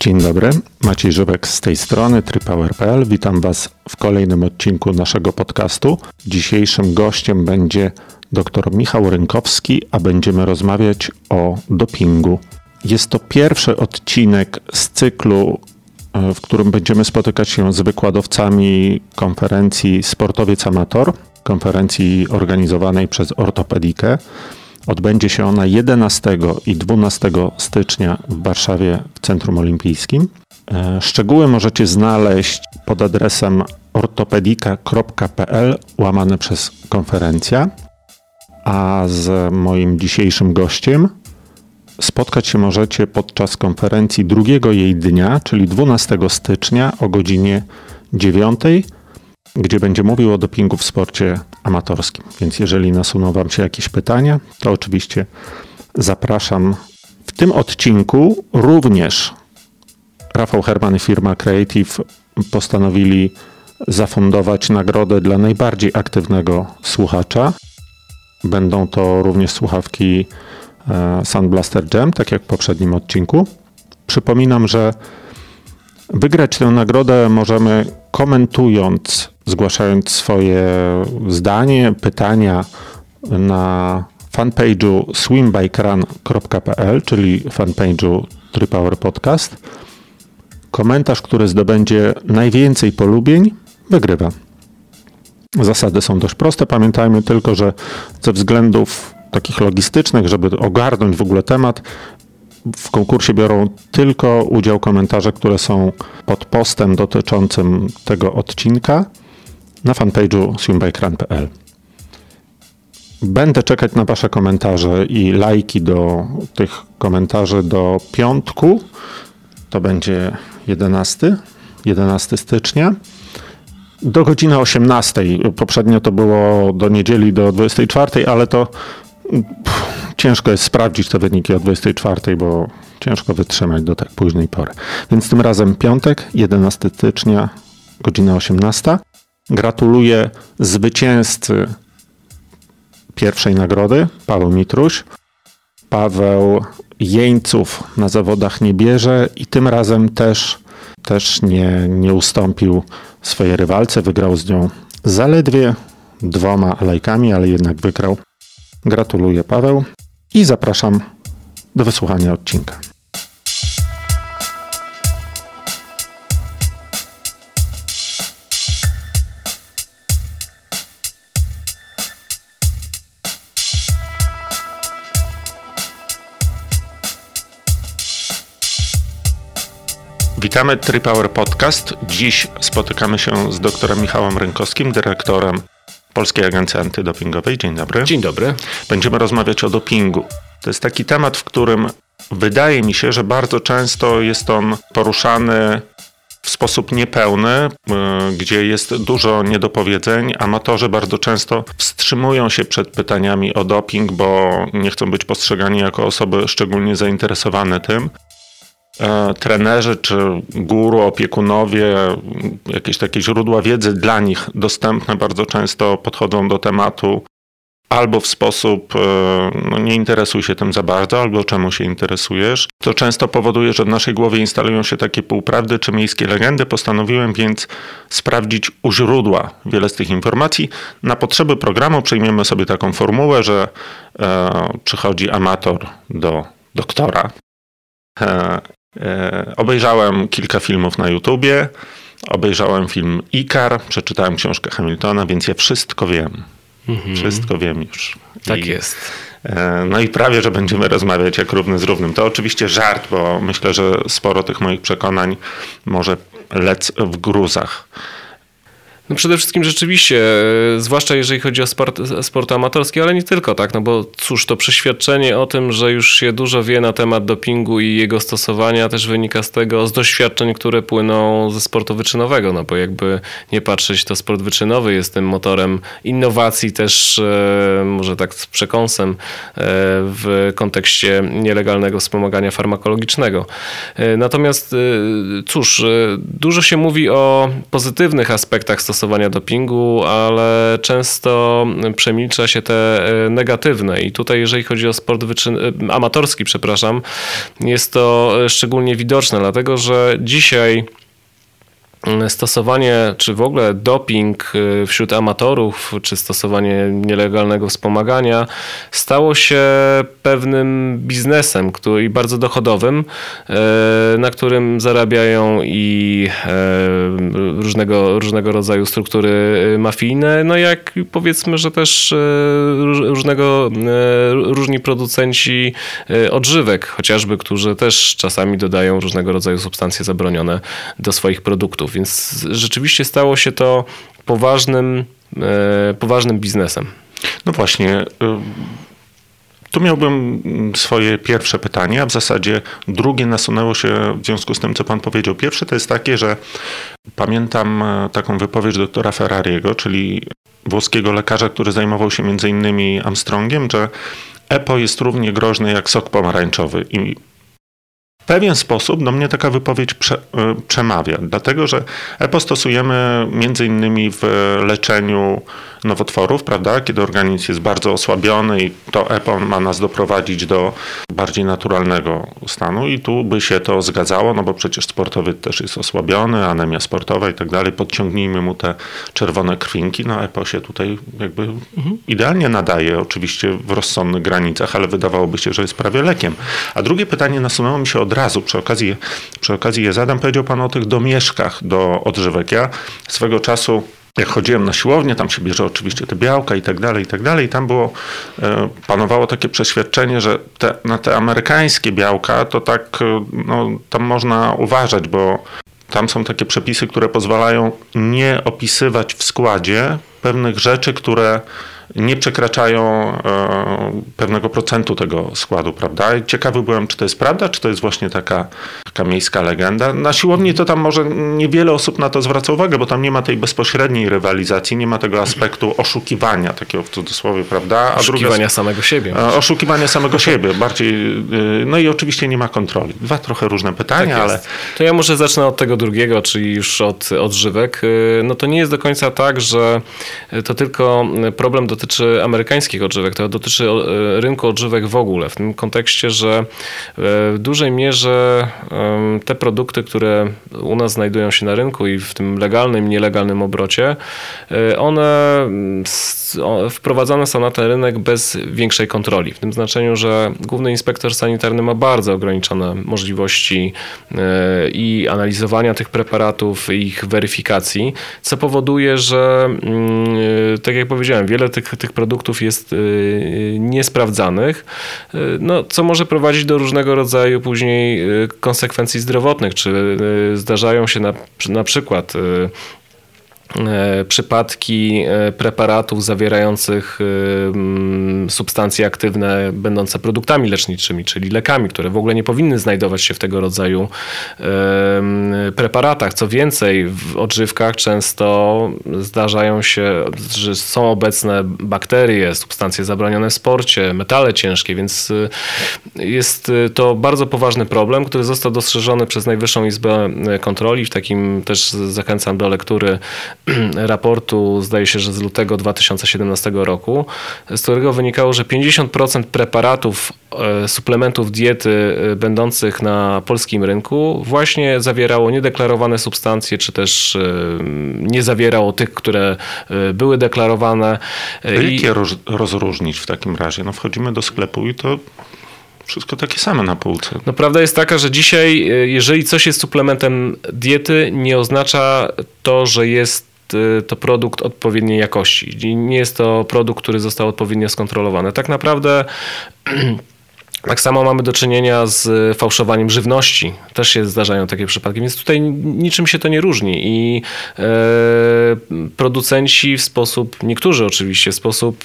Dzień dobry, Maciej Żywek z tej strony trypower.pl. Witam Was w kolejnym odcinku naszego podcastu. Dzisiejszym gościem będzie dr Michał Rynkowski, a będziemy rozmawiać o dopingu. Jest to pierwszy odcinek z cyklu, e, w którym będziemy spotykać się z wykładowcami konferencji Sportowiec Amator, konferencji organizowanej przez Ortopedikę. Odbędzie się ona 11 i 12 stycznia w Warszawie w Centrum Olimpijskim. E, szczegóły możecie znaleźć pod adresem ortopedika.pl łamane przez konferencja. A z moim dzisiejszym gościem spotkać się możecie podczas konferencji drugiego jej dnia, czyli 12 stycznia o godzinie 9 gdzie będzie mówił o dopingu w sporcie amatorskim. Więc jeżeli nasuną Wam się jakieś pytania, to oczywiście zapraszam. W tym odcinku również Rafał Herman i firma Creative postanowili zafundować nagrodę dla najbardziej aktywnego słuchacza. Będą to również słuchawki e, Sunblaster Jam, tak jak w poprzednim odcinku. Przypominam, że wygrać tę nagrodę możemy komentując zgłaszając swoje zdanie, pytania na fanpage'u swimbikeRun.pl, czyli fanpage'u Tripower Podcast. Komentarz, który zdobędzie najwięcej polubień, wygrywa. Zasady są dość proste. Pamiętajmy tylko, że ze względów takich logistycznych, żeby ogarnąć w ogóle temat, w konkursie biorą tylko udział komentarze, które są pod postem dotyczącym tego odcinka na fanpage'u swimbikeRun.pl. Będę czekać na Wasze komentarze i lajki do tych komentarzy do piątku. To będzie 11, 11 stycznia. Do godziny 18. Poprzednio to było do niedzieli do 24, ale to pff, ciężko jest sprawdzić te wyniki o 24, bo ciężko wytrzymać do tak późnej pory. Więc tym razem piątek, 11 stycznia, godzina 18. Gratuluję zwycięzcy pierwszej nagrody, Paweł Mitruś. Paweł jeńców na zawodach nie bierze i tym razem też, też nie, nie ustąpił swojej rywalce. Wygrał z nią zaledwie dwoma lajkami, ale jednak wygrał. Gratuluję Paweł i zapraszam do wysłuchania odcinka. Witamy Tripower Podcast. Dziś spotykamy się z doktorem Michałem Rynkowskim, dyrektorem Polskiej Agencji Antydopingowej. Dzień dobry. Dzień dobry. Będziemy rozmawiać o dopingu. To jest taki temat, w którym wydaje mi się, że bardzo często jest on poruszany w sposób niepełny, y, gdzie jest dużo niedopowiedzeń. Amatorzy bardzo często wstrzymują się przed pytaniami o doping, bo nie chcą być postrzegani jako osoby szczególnie zainteresowane tym. E, trenerzy czy guru, opiekunowie, jakieś takie źródła wiedzy dla nich dostępne bardzo często podchodzą do tematu albo w sposób e, no, nie interesuj się tym za bardzo, albo czemu się interesujesz. To często powoduje, że w naszej głowie instalują się takie półprawdy czy miejskie legendy. Postanowiłem więc sprawdzić u źródła wiele z tych informacji. Na potrzeby programu przyjmiemy sobie taką formułę, że e, przychodzi amator do doktora. E, obejrzałem kilka filmów na YouTubie, obejrzałem film Ikar, przeczytałem książkę Hamiltona, więc ja wszystko wiem. Mhm. Wszystko wiem już. Tak I, jest. E, no i prawie, że będziemy rozmawiać jak równy z równym. To oczywiście żart, bo myślę, że sporo tych moich przekonań może lec w gruzach. No przede wszystkim rzeczywiście, e, zwłaszcza jeżeli chodzi o sport, sport amatorski, ale nie tylko, tak, no bo cóż, to przeświadczenie o tym, że już się dużo wie na temat dopingu i jego stosowania też wynika z tego, z doświadczeń, które płyną ze sportu wyczynowego, no bo jakby nie patrzeć, to sport wyczynowy jest tym motorem innowacji też, e, może tak z przekąsem e, w kontekście nielegalnego wspomagania farmakologicznego. Natomiast cóż, dużo się mówi o pozytywnych aspektach stosowania stosowania dopingu, ale często przemilcza się te negatywne. I tutaj, jeżeli chodzi o sport wyczyn, amatorski, przepraszam, jest to szczególnie widoczne, dlatego że dzisiaj stosowanie, czy w ogóle doping y, wśród amatorów, czy stosowanie nielegalnego wspomagania stało się pewnym biznesem który, bardzo dochodowym, y, na którym zarabiają i y, różnego, różnego rodzaju struktury mafijne, no jak powiedzmy, że też różnego, różni producenci odżywek, chociażby, którzy też czasami dodają różnego rodzaju substancje zabronione do swoich produktów. Więc rzeczywiście stało się to poważnym, e, poważnym biznesem. No właśnie. Y, tu miałbym swoje pierwsze pytanie, a w zasadzie drugie nasunęło się w związku z tym, co pan powiedział. Pierwsze to jest takie, że pamiętam e, taką wypowiedź doktora Ferrariego, czyli włoskiego lekarza, który zajmował się między innymi Armstrongiem, że EPO jest równie groźny jak sok pomarańczowy. I w pewien sposób do mnie taka wypowiedź prze, y, przemawia, dlatego że EPO stosujemy między innymi w leczeniu nowotworów, prawda, kiedy organizm jest bardzo osłabiony i to EPO ma nas doprowadzić do bardziej naturalnego stanu i tu by się to zgadzało, no bo przecież sportowy też jest osłabiony, anemia sportowa i tak dalej, podciągnijmy mu te czerwone krwinki, no EPO się tutaj jakby mhm. idealnie nadaje, oczywiście w rozsądnych granicach, ale wydawałoby się, że jest prawie lekiem. A drugie pytanie nasunęło mi się od razu, przy okazji, przy okazji je zadam, powiedział Pan o tych domieszkach do odżywek. Ja swego czasu jak chodziłem na siłownię, tam się bierze oczywiście te białka i tak dalej, i tak dalej. I tam było, e, panowało takie przeświadczenie, że te, na te amerykańskie białka to tak, e, no, tam można uważać, bo tam są takie przepisy, które pozwalają nie opisywać w składzie pewnych rzeczy, które nie przekraczają e, pewnego procentu tego składu, prawda? I ciekawy byłem, czy to jest prawda, czy to jest właśnie taka, taka miejska legenda. Na siłowni to tam może niewiele osób na to zwraca uwagę, bo tam nie ma tej bezpośredniej rywalizacji, nie ma tego aspektu oszukiwania, takiego w cudzysłowie, prawda? A oszukiwania druga, samego siebie. E, oszukiwania samego siebie, bardziej, e, no i oczywiście nie ma kontroli. Dwa trochę różne pytania, tak ale... To ja może zacznę od tego drugiego, czyli już od odżywek. No to nie jest do końca tak, że to tylko problem dotyczy dotyczy amerykańskich odżywek, to dotyczy e, rynku odżywek w ogóle, w tym kontekście, że e, w dużej mierze te produkty, które u nas znajdują się na rynku i w tym legalnym, nielegalnym obrocie, e, one wprowadzane są na ten rynek bez większej kontroli. W tym znaczeniu, że główny inspektor sanitarny ma bardzo ograniczone możliwości i analizowania tych preparatów, ich weryfikacji, co powoduje, że mm, tak jak powiedziałem, wiele tych tych produktów jest y, niesprawdzanych, y, no, co może prowadzić do różnego rodzaju później y, konsekwencji zdrowotnych, czy zdarzają się na, na przykład przypadki e, preparatów zawierających e, substancje aktywne będące produktami leczniczymi, czyli lekami, które w ogóle nie powinny znajdować się w tego rodzaju preparatach. Co więcej, w odżywkach często zdarzają się, że są obecne bakterie, substancje zabronione w sporcie, metale ciężkie, więc jest to bardzo poważny problem, który został dostrzeżony przez Najwyższą Izbę Kontroli. W takim też zachęcam do lektury raportu, zdaje się, że z lutego 2017 roku, z którego wynikało, że 50% preparatów, e, suplementów diety e, będących na polskim rynku właśnie zawierało niedeklarowane substancje, czy też e, nie zawierało tych, które były deklarowane. Jak je rozróżnić w takim razie? No wchodzimy do sklepu i to wszystko takie same na półce. No prawda jest taka, że dzisiaj, jeżeli coś jest suplementem diety, nie oznacza to, że jest Y, to produkt odpowiedniej jakości. Nie jest to produkt, który został odpowiednio skontrolowany. Tak naprawdę Tak samo mamy do czynienia z fałszowaniem żywności. Też się zdarzają takie przypadki, więc tutaj niczym się to nie różni. I e, producenci w sposób, niektórzy oczywiście, w sposób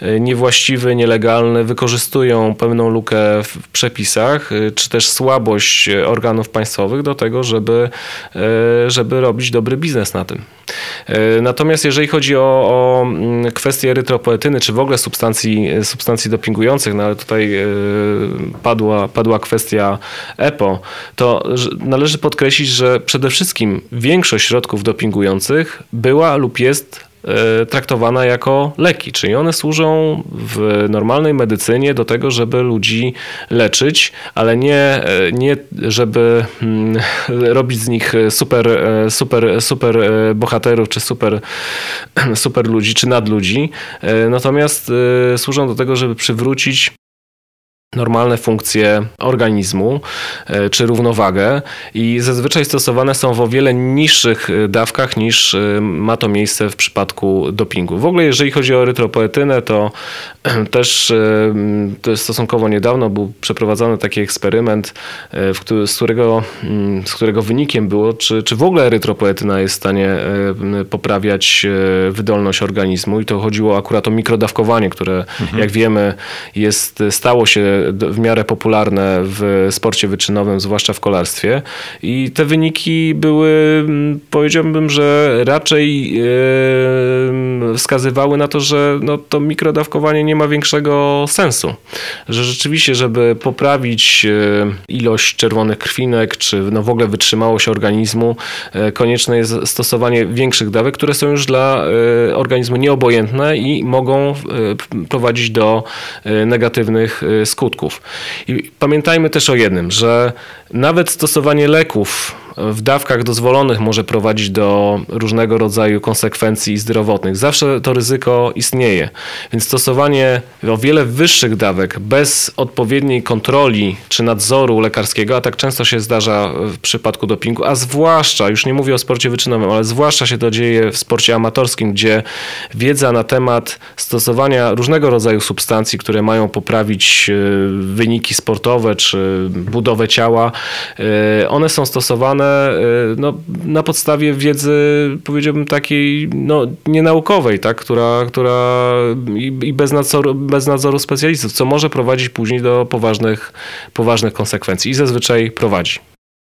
e, niewłaściwy, nielegalny wykorzystują pewną lukę w przepisach, e, czy też słabość organów państwowych do tego, żeby, e, żeby robić dobry biznes na tym. E, natomiast jeżeli chodzi o, o kwestię erytropoetyny, czy w ogóle substancji, substancji dopingujących, no ale tutaj padła, padła kwestia EPO, to należy podkreślić, że przede wszystkim większość środków dopingujących była lub jest E, traktowana jako leki, czyli one służą w normalnej medycynie do tego, żeby ludzi leczyć, ale nie, e, nie żeby mm, robić z nich super, e, super, super bohaterów, czy super, super ludzi, czy nadludzi. Natomiast służą do tego, żeby przywrócić normalne funkcje organizmu e, czy równowagę i zazwyczaj stosowane są w o wiele niższych e, dawkach niż e, ma to miejsce w przypadku dopingu. W ogóle jeżeli chodzi o erytropoetynę, to też to stosunkowo niedawno był przeprowadzony taki eksperyment, z którego, z którego wynikiem było, czy, czy w ogóle erytropoetyna jest w stanie poprawiać wydolność organizmu i to chodziło akurat o mikrodawkowanie, które mhm. jak wiemy jest, stało się w miarę popularne w sporcie wyczynowym, zwłaszcza w kolarstwie. I te wyniki były, powiedziałbym, że raczej wskazywały na to, że no, to mikrodawkowanie nie ma większego sensu. Że rzeczywiście, żeby poprawić e, ilość czerwonych krwinek, czy no w ogóle wytrzymałość organizmu, e, konieczne jest stosowanie większych dawek, które są już dla e, organizmu nieobojętne i mogą prowadzić do negatywnych skutków skutków. I pamiętajmy też o jednym, że nawet stosowanie leków w dawkach dozwolonych może prowadzić do różnego rodzaju konsekwencji zdrowotnych. Zawsze to ryzyko istnieje. Więc stosowanie o wiele wyższych dawek bez odpowiedniej kontroli czy nadzoru lekarskiego, a tak często się zdarza w przypadku dopingu, a zwłaszcza, już nie mówię o sporcie wyczynowym, ale zwłaszcza się to dzieje w sporcie amatorskim, gdzie wiedza na temat stosowania różnego rodzaju substancji, które mają poprawić e, wyniki sportowe czy budowę ciała, e, one są stosowane Y, no, na podstawie wiedzy, powiedziałbym, takiej no, nienaukowej, tak? która, która i, i bez, nadzoru, bez nadzoru specjalistów, co może prowadzić później do poważnych, poważnych konsekwencji i zazwyczaj prowadzi.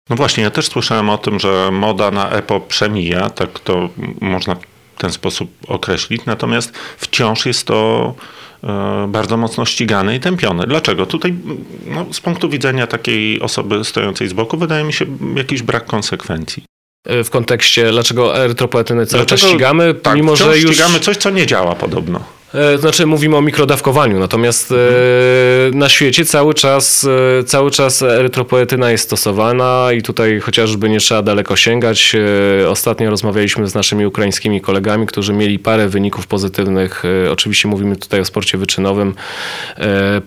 No właśnie, ja też słyszałem o tym, że moda na EPO przemija, tak to można w ten sposób określić, natomiast wciąż jest to bardzo mocno ścigany i tępiony. Dlaczego? Tutaj no, z punktu widzenia takiej osoby stojącej z boku wydaje mi się jakiś brak konsekwencji e, w kontekście, dlaczego erytropoetyny cały dlaczego, czas ścigamy, tak, mimo że już... ścigamy coś, co nie działa podobno. E, znaczy mówimy o mikrodawkowaniu, natomiast mhm. na świecie cały czas, e, cały czas erytropoetyna jest stosowana i tutaj chociażby nie trzeba daleko sięgać. Ostatnio rozmawialiśmy z naszymi ukraińskimi kolegami, którzy mieli parę wyników pozytywnych, oczywiście mówimy tutaj o sporcie wyczynowym,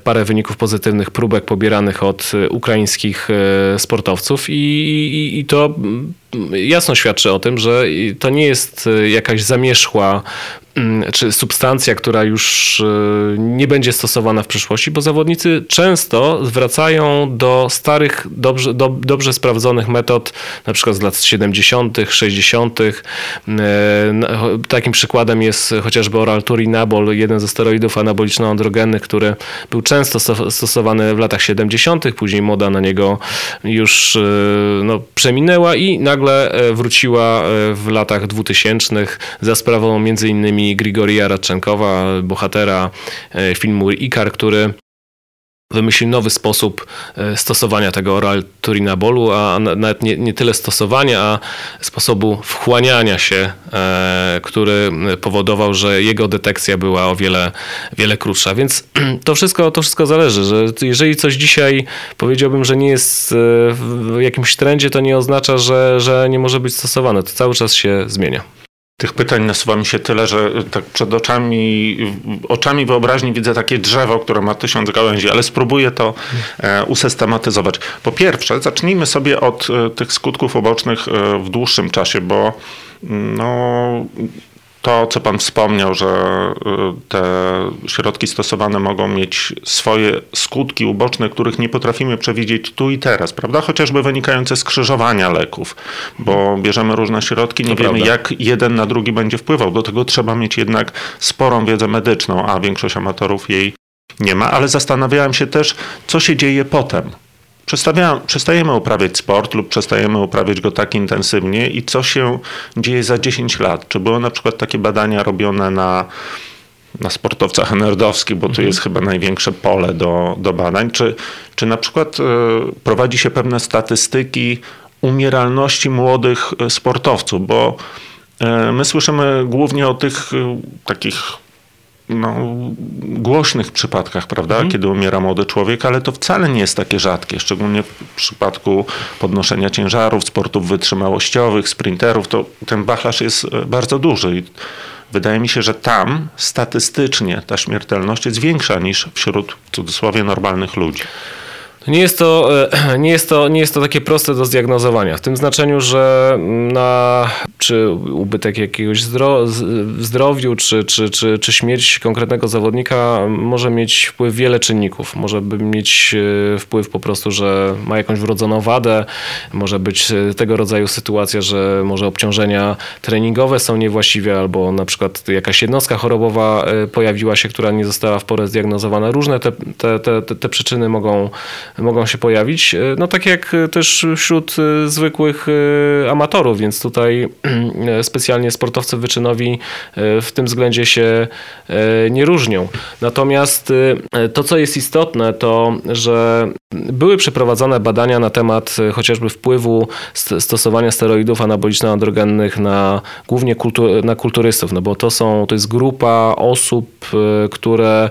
parę wyników pozytywnych próbek pobieranych od ukraińskich sportowców i, i, i to jasno świadczy o tym, że to nie jest jakaś zamierzchła Mm, czy substancja, która już e, nie będzie stosowana w przyszłości, bo zawodnicy często wracają do starych, dobrze, do, dobrze sprawdzonych metod, na przykład z lat 70., 60. E, takim przykładem jest chociażby oral turinabol, jeden ze steroidów anaboliczno-androgennych, który był często stosowany w latach 70., później moda na niego już e, no, przeminęła i nagle wróciła w latach 2000 za sprawą między innymi Grigorija Radczenkowa, bohatera e, filmu Ikar, który wymyślił nowy sposób e, stosowania tego oral turinabolu, a nawet nie, nie, tyle stosowania, a sposobu wchłaniania się, e, który powodował, że jego detekcja była o wiele, wiele krótsza. Więc to wszystko, to wszystko zależy, że jeżeli coś dzisiaj powiedziałbym, że nie jest w jakimś trendzie, to nie oznacza, że, że nie może być stosowane. To cały czas się zmienia. Tych pytań nasuwa mi się tyle, że tak przed oczami, oczami wyobraźni widzę takie drzewo, które ma tysiąc gałęzi, ale spróbuję to e, usystematyzować. Po pierwsze, zacznijmy sobie od e, tych skutków ubocznych e, w dłuższym czasie, bo mm, no, to, co Pan wspomniał, że y, te środki stosowane mogą mieć swoje skutki uboczne, których nie potrafimy przewidzieć tu i teraz, prawda? Chociażby wynikające z krzyżowania leków, bo bierzemy różne środki, nie to wiemy, prawda. jak jeden na drugi będzie wpływał. Do tego trzeba mieć jednak sporą wiedzę medyczną, a większość amatorów jej nie ma, ale zastanawiałem się też, co się dzieje potem przestajemy uprawiać sport lub przestajemy uprawiać go tak intensywnie i co się dzieje za 10 lat? Czy były na przykład takie badania robione na na sportowcach nerdowskich, bo tu mhm. jest chyba największe pole do, do badań. Czy, czy na przykład prowadzi się pewne statystyki umieralności młodych sportowców, bo my słyszymy głównie o tych takich no, głośnych przypadkach, prawda, mhm. kiedy umiera młody człowiek, ale to wcale nie jest takie rzadkie, szczególnie w przypadku podnoszenia ciężarów, sportów wytrzymałościowych, sprinterów, to ten wachlarz jest e, bardzo duży i wydaje mi się, że tam statystycznie ta śmiertelność jest większa niż wśród w cudzysłowie normalnych ludzi. Nie jest, to, e, nie, jest to, nie jest to takie proste do zdiagnozowania, w tym znaczeniu, że na czy ubytek jakiegoś zdro, zdrowiu, czy, czy, czy, czy śmierć konkretnego zawodnika może mieć wpływ wiele czynników. Może mieć e, wpływ po prostu, że ma jakąś wrodzoną wadę, może być e, tego rodzaju sytuacja, że może obciążenia treningowe są niewłaściwe, albo na przykład jakaś jednostka chorobowa pojawiła się, która nie została w porę zdiagnozowana. Różne te, te, te, te przyczyny mogą mogą się pojawić. E, no tak jak też wśród e, zwykłych e, amatorów, więc tutaj specjalnie sportowcy wyczynowi w tym względzie się nie różnią. Natomiast to, co jest istotne, to że były przeprowadzone badania na temat chociażby wpływu stosowania steroidów anaboliczno-androgennych na głównie kultu, na kulturystów, no bo to są, to jest grupa osób, które E,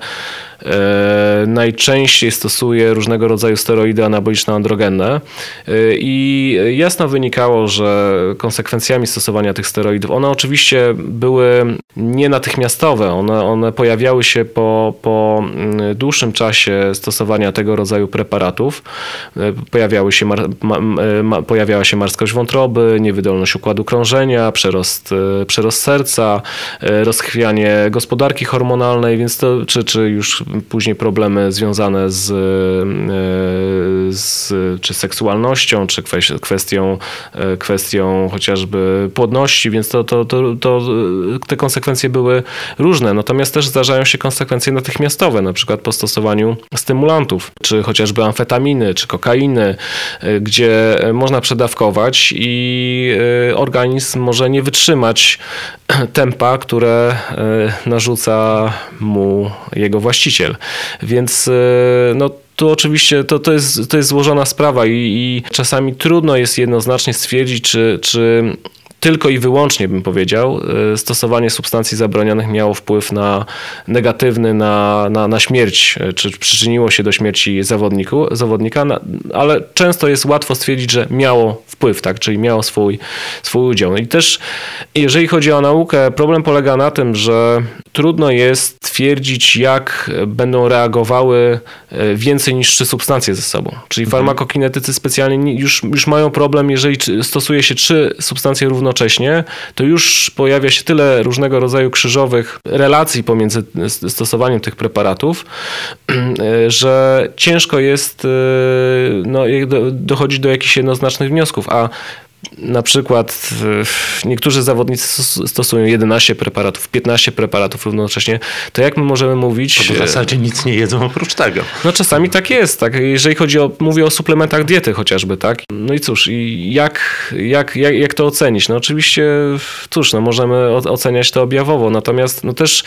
najczęściej stosuje różnego rodzaju steroidy anaboliczno-androgenne e, i jasno wynikało, że konsekwencjami stosowania tych steroidów, one oczywiście były nie natychmiastowe, one, one pojawiały się po, po mm, dłuższym czasie stosowania tego rodzaju preparatów. E, pojawiały się ma, ma, pojawiała się marskość wątroby, niewydolność układu krążenia, przerost, przerost serca, rozchwianie gospodarki hormonalnej, więc to, czy, czy już później problemy związane z, e, z czy seksualnością, czy kwestią, e, kwestią chociażby płodności, więc to, to, to, to te konsekwencje były różne. Natomiast też zdarzają się konsekwencje natychmiastowe, na przykład po stosowaniu stymulantów, czy chociażby amfetaminy, czy kokainy, e, gdzie można przedawkować i organizm może nie wytrzymać tempa, które narzuca mu jego właściciel. Więc e, no, tu oczywiście to, to, jest, to jest złożona sprawa i, i czasami trudno jest jednoznacznie stwierdzić, czy, czy tylko i wyłącznie, bym powiedział, e, stosowanie substancji zabronionych miało wpływ na negatywny na, na, na śmierć, e, czy przyczyniło się do śmierci zawodniku, zawodnika, ale często jest łatwo stwierdzić, że miało wpływ, tak, czyli miało swój, swój udział. I też jeżeli chodzi o naukę, problem polega na tym, że trudno jest stwierdzić, jak będą reagowały e, więcej niż trzy substancje ze sobą. Czyli mhm. farmakokinetycy specjalnie już, już mają problem, jeżeli stosuje się trzy substancje równo równocześnie, to już pojawia się tyle różnego rodzaju krzyżowych relacji pomiędzy stosowaniem tych preparatów, że ciężko jest e, no, dochodzić do jakichś jednoznacznych wniosków, a na przykład niektórzy zawodnicy stosują 11 preparatów, 15 preparatów równocześnie, to jak my możemy mówić... To w zasadzie nic nie jedzą oprócz tego. No czasami tak jest, tak. Jeżeli chodzi o, mówię o suplementach diety chociażby, tak. No i cóż, i jak, jak, jak, jak to ocenić? No oczywiście, cóż, no możemy oceniać to objawowo, natomiast no też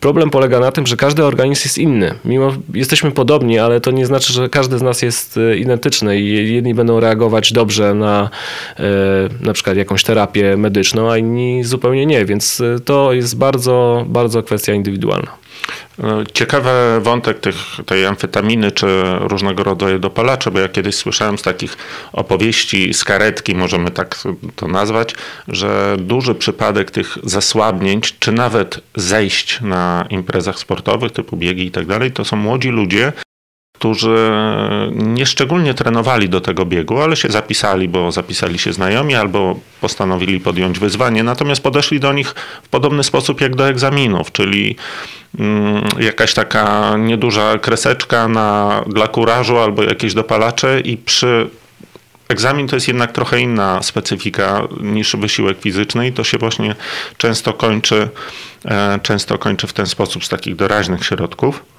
Problem polega na tym, że każdy organizm jest inny. Mimo jesteśmy podobni, ale to nie znaczy, że każdy z nas jest e, identyczny i jedni będą reagować dobrze na e, na przykład jakąś terapię medyczną, a inni zupełnie nie, więc e, to jest bardzo, bardzo kwestia indywidualna. Ciekawy wątek tych, tej amfetaminy czy różnego rodzaju dopalacze, bo ja kiedyś słyszałem z takich opowieści z karetki, możemy tak to nazwać, że duży przypadek tych zasłabnięć, czy nawet zejść na imprezach sportowych typu biegi i tak dalej, to są młodzi ludzie, którzy nieszczególnie trenowali do tego biegu, ale się zapisali, bo zapisali się znajomi albo postanowili podjąć wyzwanie, natomiast podeszli do nich w podobny sposób jak do egzaminów, czyli mm, jakaś taka nieduża kreseczka na, dla kurażu albo jakieś dopalacze i przy Egzamin to jest jednak trochę inna specyfika niż wysiłek fizyczny i to się właśnie często kończy, e, często kończy w ten sposób z takich doraźnych środków.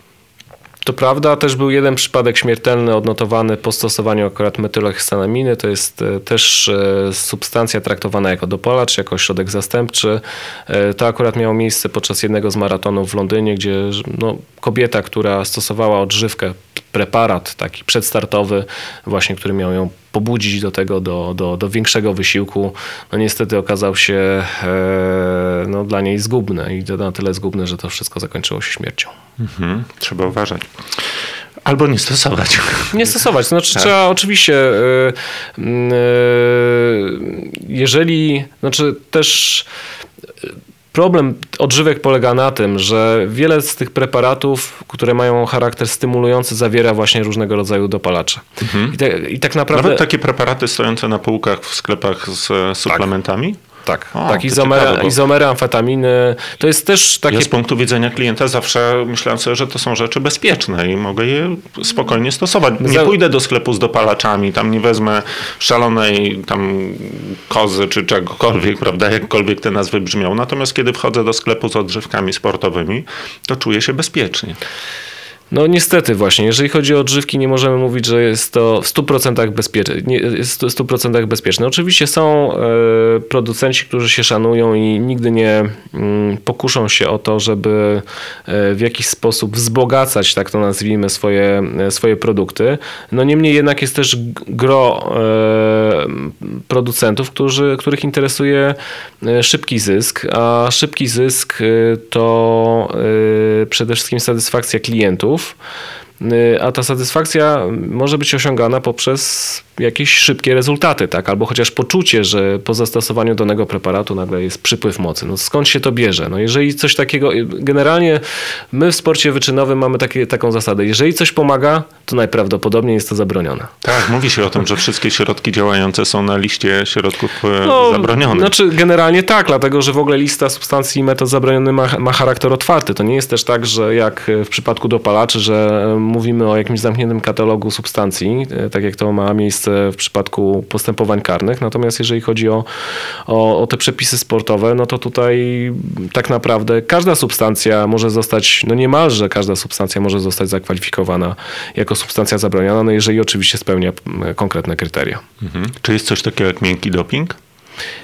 To prawda, też był jeden przypadek śmiertelny odnotowany po stosowaniu akurat metylohistanaminy. To jest e, też e, substancja traktowana jako dopalacz, jako środek zastępczy. E, to akurat miało miejsce podczas jednego z maratonów w Londynie, gdzie no, kobieta, która stosowała odżywkę, preparat taki przedstartowy, właśnie który miał ją pobudzić do tego, do, do, do większego wysiłku, no niestety okazał się e, no, dla niej zgubny i na tyle zgubny, że to wszystko zakończyło się śmiercią. Mhm, trzeba uważać. Albo nie stosować. Nie stosować. To znaczy, tak. trzeba oczywiście, e, e, jeżeli, znaczy też Problem odżywek polega na tym, że wiele z tych preparatów, które mają charakter stymulujący, zawiera właśnie różnego rodzaju dopalacze. Mhm. I, te, I, tak naprawdę. Nawet takie preparaty stojące na półkach w sklepach z tak. suplementami? Tak. Tak, o, tak izomery, ciekawe, izomery, amfetaminy. To jest też takie... Ja z punktu widzenia klienta zawsze myślałem sobie, że to są rzeczy bezpieczne i mogę je spokojnie stosować. Nie pójdę do sklepu z dopalaczami, tam nie wezmę szalonej tam kozy czy czegokolwiek, prawda, jakkolwiek te nazwy brzmią. Natomiast kiedy wchodzę do sklepu z odżywkami sportowymi, to czuję się bezpiecznie. No niestety właśnie, jeżeli chodzi o odżywki, nie możemy mówić, że jest to w 100% bezpieczne. Jest 100% bezpieczne. Oczywiście są e, producenci, którzy się szanują i nigdy nie mm, pokuszą się o to, żeby e, w jakiś sposób wzbogacać, tak to nazwijmy, swoje, e, swoje produkty. No niemniej jednak jest też gro producentów, którzy, których interesuje szybki zysk, a szybki zysk to przede wszystkim satysfakcja klientów Y, a ta satysfakcja może być osiągana poprzez jakieś szybkie rezultaty, tak? albo chociaż poczucie, że po zastosowaniu danego preparatu nagle jest przypływ mocy. No skąd się to bierze? No jeżeli coś takiego, generalnie my w sporcie wyczynowym mamy takie, taką zasadę, jeżeli coś pomaga, to najprawdopodobniej jest to zabronione. Tak, mówi się o tym, że wszystkie środki działające są na liście środków e, no, zabronionych. Znaczy generalnie tak, dlatego że w ogóle lista substancji i metod zabronionych ma, ma charakter otwarty. To nie jest też tak, że jak w przypadku dopalaczy, że mówimy o jakimś zamkniętym katalogu substancji, e, tak jak to ma miejsce w przypadku postępowań karnych. Natomiast jeżeli chodzi o, o, o te przepisy sportowe, no to tutaj tak naprawdę każda substancja może zostać, no niemalże każda substancja może zostać zakwalifikowana jako substancja zabroniona, no jeżeli oczywiście spełnia konkretne kryteria. Mhm. Czy jest coś takiego jak miękki doping?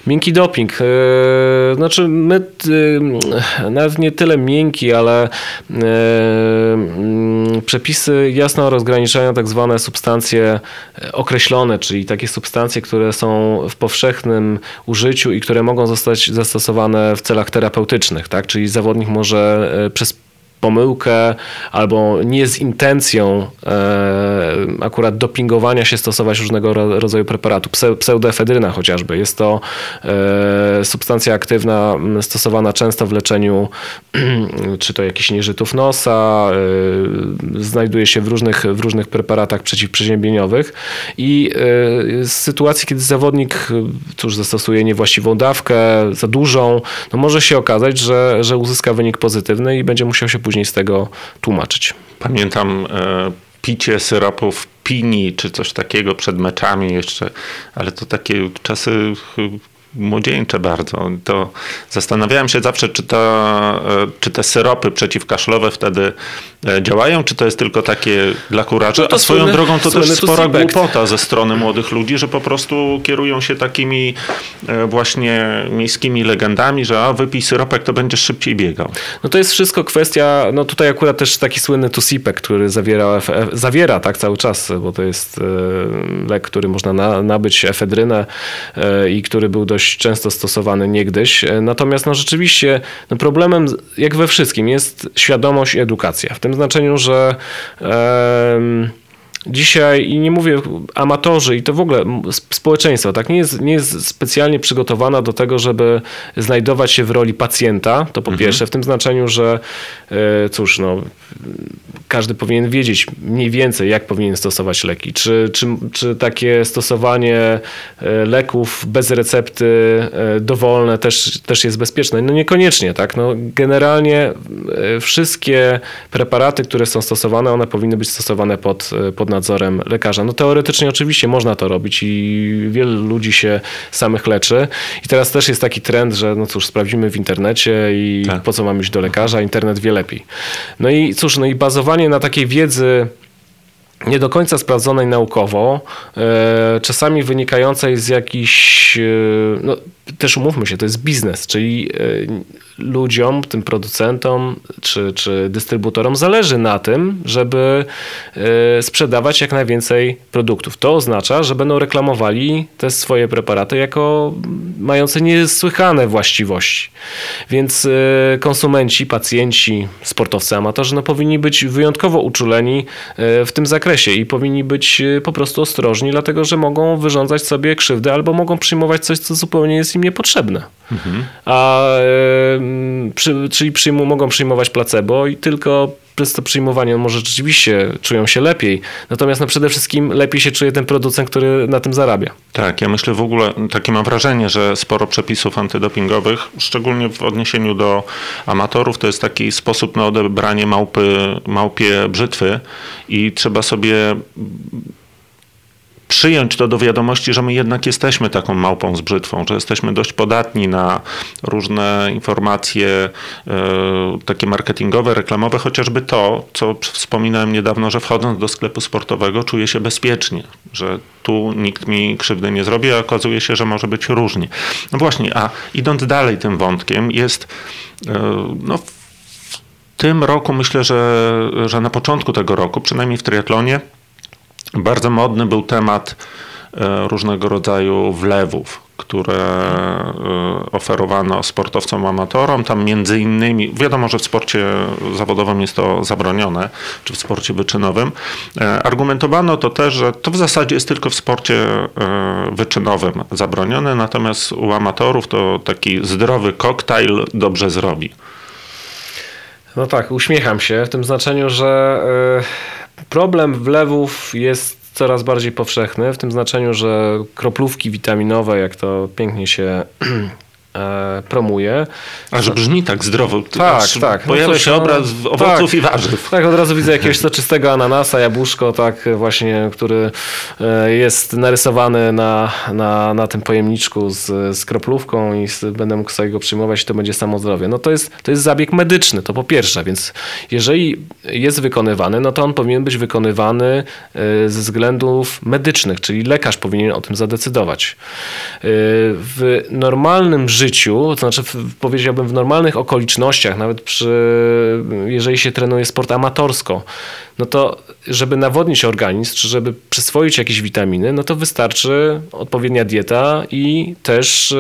Miękki doping. E, znaczy, my e, nawet nie tyle miękki, ale e, mm, przepisy jasno rozgraniczają tak zwane substancje określone, czyli takie substancje, które są w powszechnym użyciu i które mogą zostać zastosowane w celach terapeutycznych. Tak? Czyli zawodnik może przez pomyłkę albo nie z intencją e, akurat dopingowania się stosować różnego rodzaju preparatu. Pseudoefedryna chociażby. Jest to e, substancja aktywna stosowana często w leczeniu czy to jakichś nieżytów nosa, e, znajduje się w różnych, w różnych preparatach przeciwprzeziębieniowych i w sytuacji, kiedy zawodnik cóż, zastosuje niewłaściwą dawkę, za dużą, no może się okazać, że, że uzyska wynik pozytywny i będzie musiał się później później z tego tłumaczyć. Pamiętam e, picie syropów pini czy coś takiego przed meczami jeszcze, ale to takie czasy młodzieńcze bardzo. To zastanawiałem się zawsze, czy, to, e, czy te syropy przeciwkaszlowe wtedy e, działają, czy to jest tylko takie dla kuraczy. No to A swoją słynny, drogą to też spora głupota ze strony młodych ludzi, że po prostu kierują się takimi e, właśnie miejskimi legendami, że a wypij syropek, to będziesz szybciej biegał. No to jest wszystko kwestia, no tutaj akurat też taki słynny tusipek, który zawiera, zawiera tak cały czas, bo to jest lek, który można na, nabyć efedrynę i który był dość dość często stosowany niegdyś. E, natomiast no rzeczywiście no problemem, jak we wszystkim, jest świadomość i edukacja. W tym znaczeniu, że. Dzisiaj, i nie mówię amatorzy, i to w ogóle społeczeństwo, tak, nie jest, nie jest specjalnie przygotowana do tego, żeby znajdować się w roli pacjenta, to po mhm. pierwsze, w tym znaczeniu, że e, cóż, no, każdy powinien wiedzieć mniej więcej, jak powinien stosować leki. Czy, czy, czy takie stosowanie e, leków bez recepty e, dowolne też, też jest bezpieczne? No niekoniecznie, tak. No, generalnie wszystkie preparaty, które są stosowane, one powinny być stosowane pod, pod nadzorem lekarza. No teoretycznie oczywiście można to robić i wielu ludzi się samych leczy. I teraz też jest taki trend, że no cóż, sprawdzimy w internecie i tak. po co mamy iść do lekarza, internet wie lepiej. No i cóż, no i bazowanie na takiej wiedzy nie do końca sprawdzonej naukowo, e, czasami wynikającej z jakichś, e, no, też umówmy się, to jest biznes, czyli e, ludziom, tym producentom czy, czy dystrybutorom zależy na tym, żeby sprzedawać jak najwięcej produktów. To oznacza, że będą reklamowali te swoje preparaty jako mające niesłychane właściwości. Więc konsumenci, pacjenci, sportowcy, amatorzy no, powinni być wyjątkowo uczuleni w tym zakresie i powinni być po prostu ostrożni, dlatego że mogą wyrządzać sobie krzywdę albo mogą przyjmować coś, co zupełnie jest im niepotrzebne. Mhm. A, przy, czyli mogą przyjmować placebo i tylko przez to przyjmowanie może rzeczywiście czują się lepiej, natomiast no przede wszystkim lepiej się czuje ten producent, który na tym zarabia. Tak, ja myślę w ogóle, takie mam wrażenie, że sporo przepisów antydopingowych, szczególnie w odniesieniu do amatorów, to jest taki sposób na odebranie małpy, małpie brzytwy i trzeba sobie przyjąć to do wiadomości, że my jednak jesteśmy taką małpą z brzytwą, że jesteśmy dość podatni na różne informacje e, takie marketingowe, reklamowe, chociażby to, co wspominałem niedawno, że wchodząc do sklepu sportowego czuję się bezpiecznie, że tu nikt mi krzywdy nie zrobi, a okazuje się, że może być różnie. No właśnie, a idąc dalej tym wątkiem, jest e, no, w tym roku myślę, że, że na początku tego roku, przynajmniej w triatlonie, bardzo modny był temat e, różnego rodzaju wlewów, które e, oferowano sportowcom amatorom. Tam między innymi, wiadomo, że w sporcie zawodowym jest to zabronione, czy w sporcie wyczynowym. E, argumentowano to też, że to w zasadzie jest tylko w sporcie wyczynowym zabronione, natomiast u amatorów to taki zdrowy koktajl dobrze zrobi. No tak, uśmiecham się w tym znaczeniu, że Problem wlewów jest coraz bardziej powszechny, w tym znaczeniu, że kroplówki witaminowe, jak to pięknie się promuje. A że brzmi tak zdrowo. Tak, tak. Pojawia no się no, obraz owoców tak, i warzyw. Tak, od razu widzę jakiegoś soczystego ananasa, jabłuszko, tak właśnie, który e, jest narysowany na, na, na tym pojemniczku z, z kroplówką i z, będę mógł sobie go przyjmować i to będzie samo zdrowie. No to jest, to jest zabieg medyczny, to po pierwsze, więc jeżeli jest wykonywany, no to on powinien być wykonywany e, ze względów medycznych, czyli lekarz powinien o tym zadecydować. W normalnym życiu życiu, to znaczy powiedziałbym w normalnych okolicznościach, nawet przy, jeżeli się trenuje sport amatorsko, no to żeby nawodnić organizm, czy żeby przyswoić jakieś witaminy, no to wystarczy odpowiednia dieta i też e,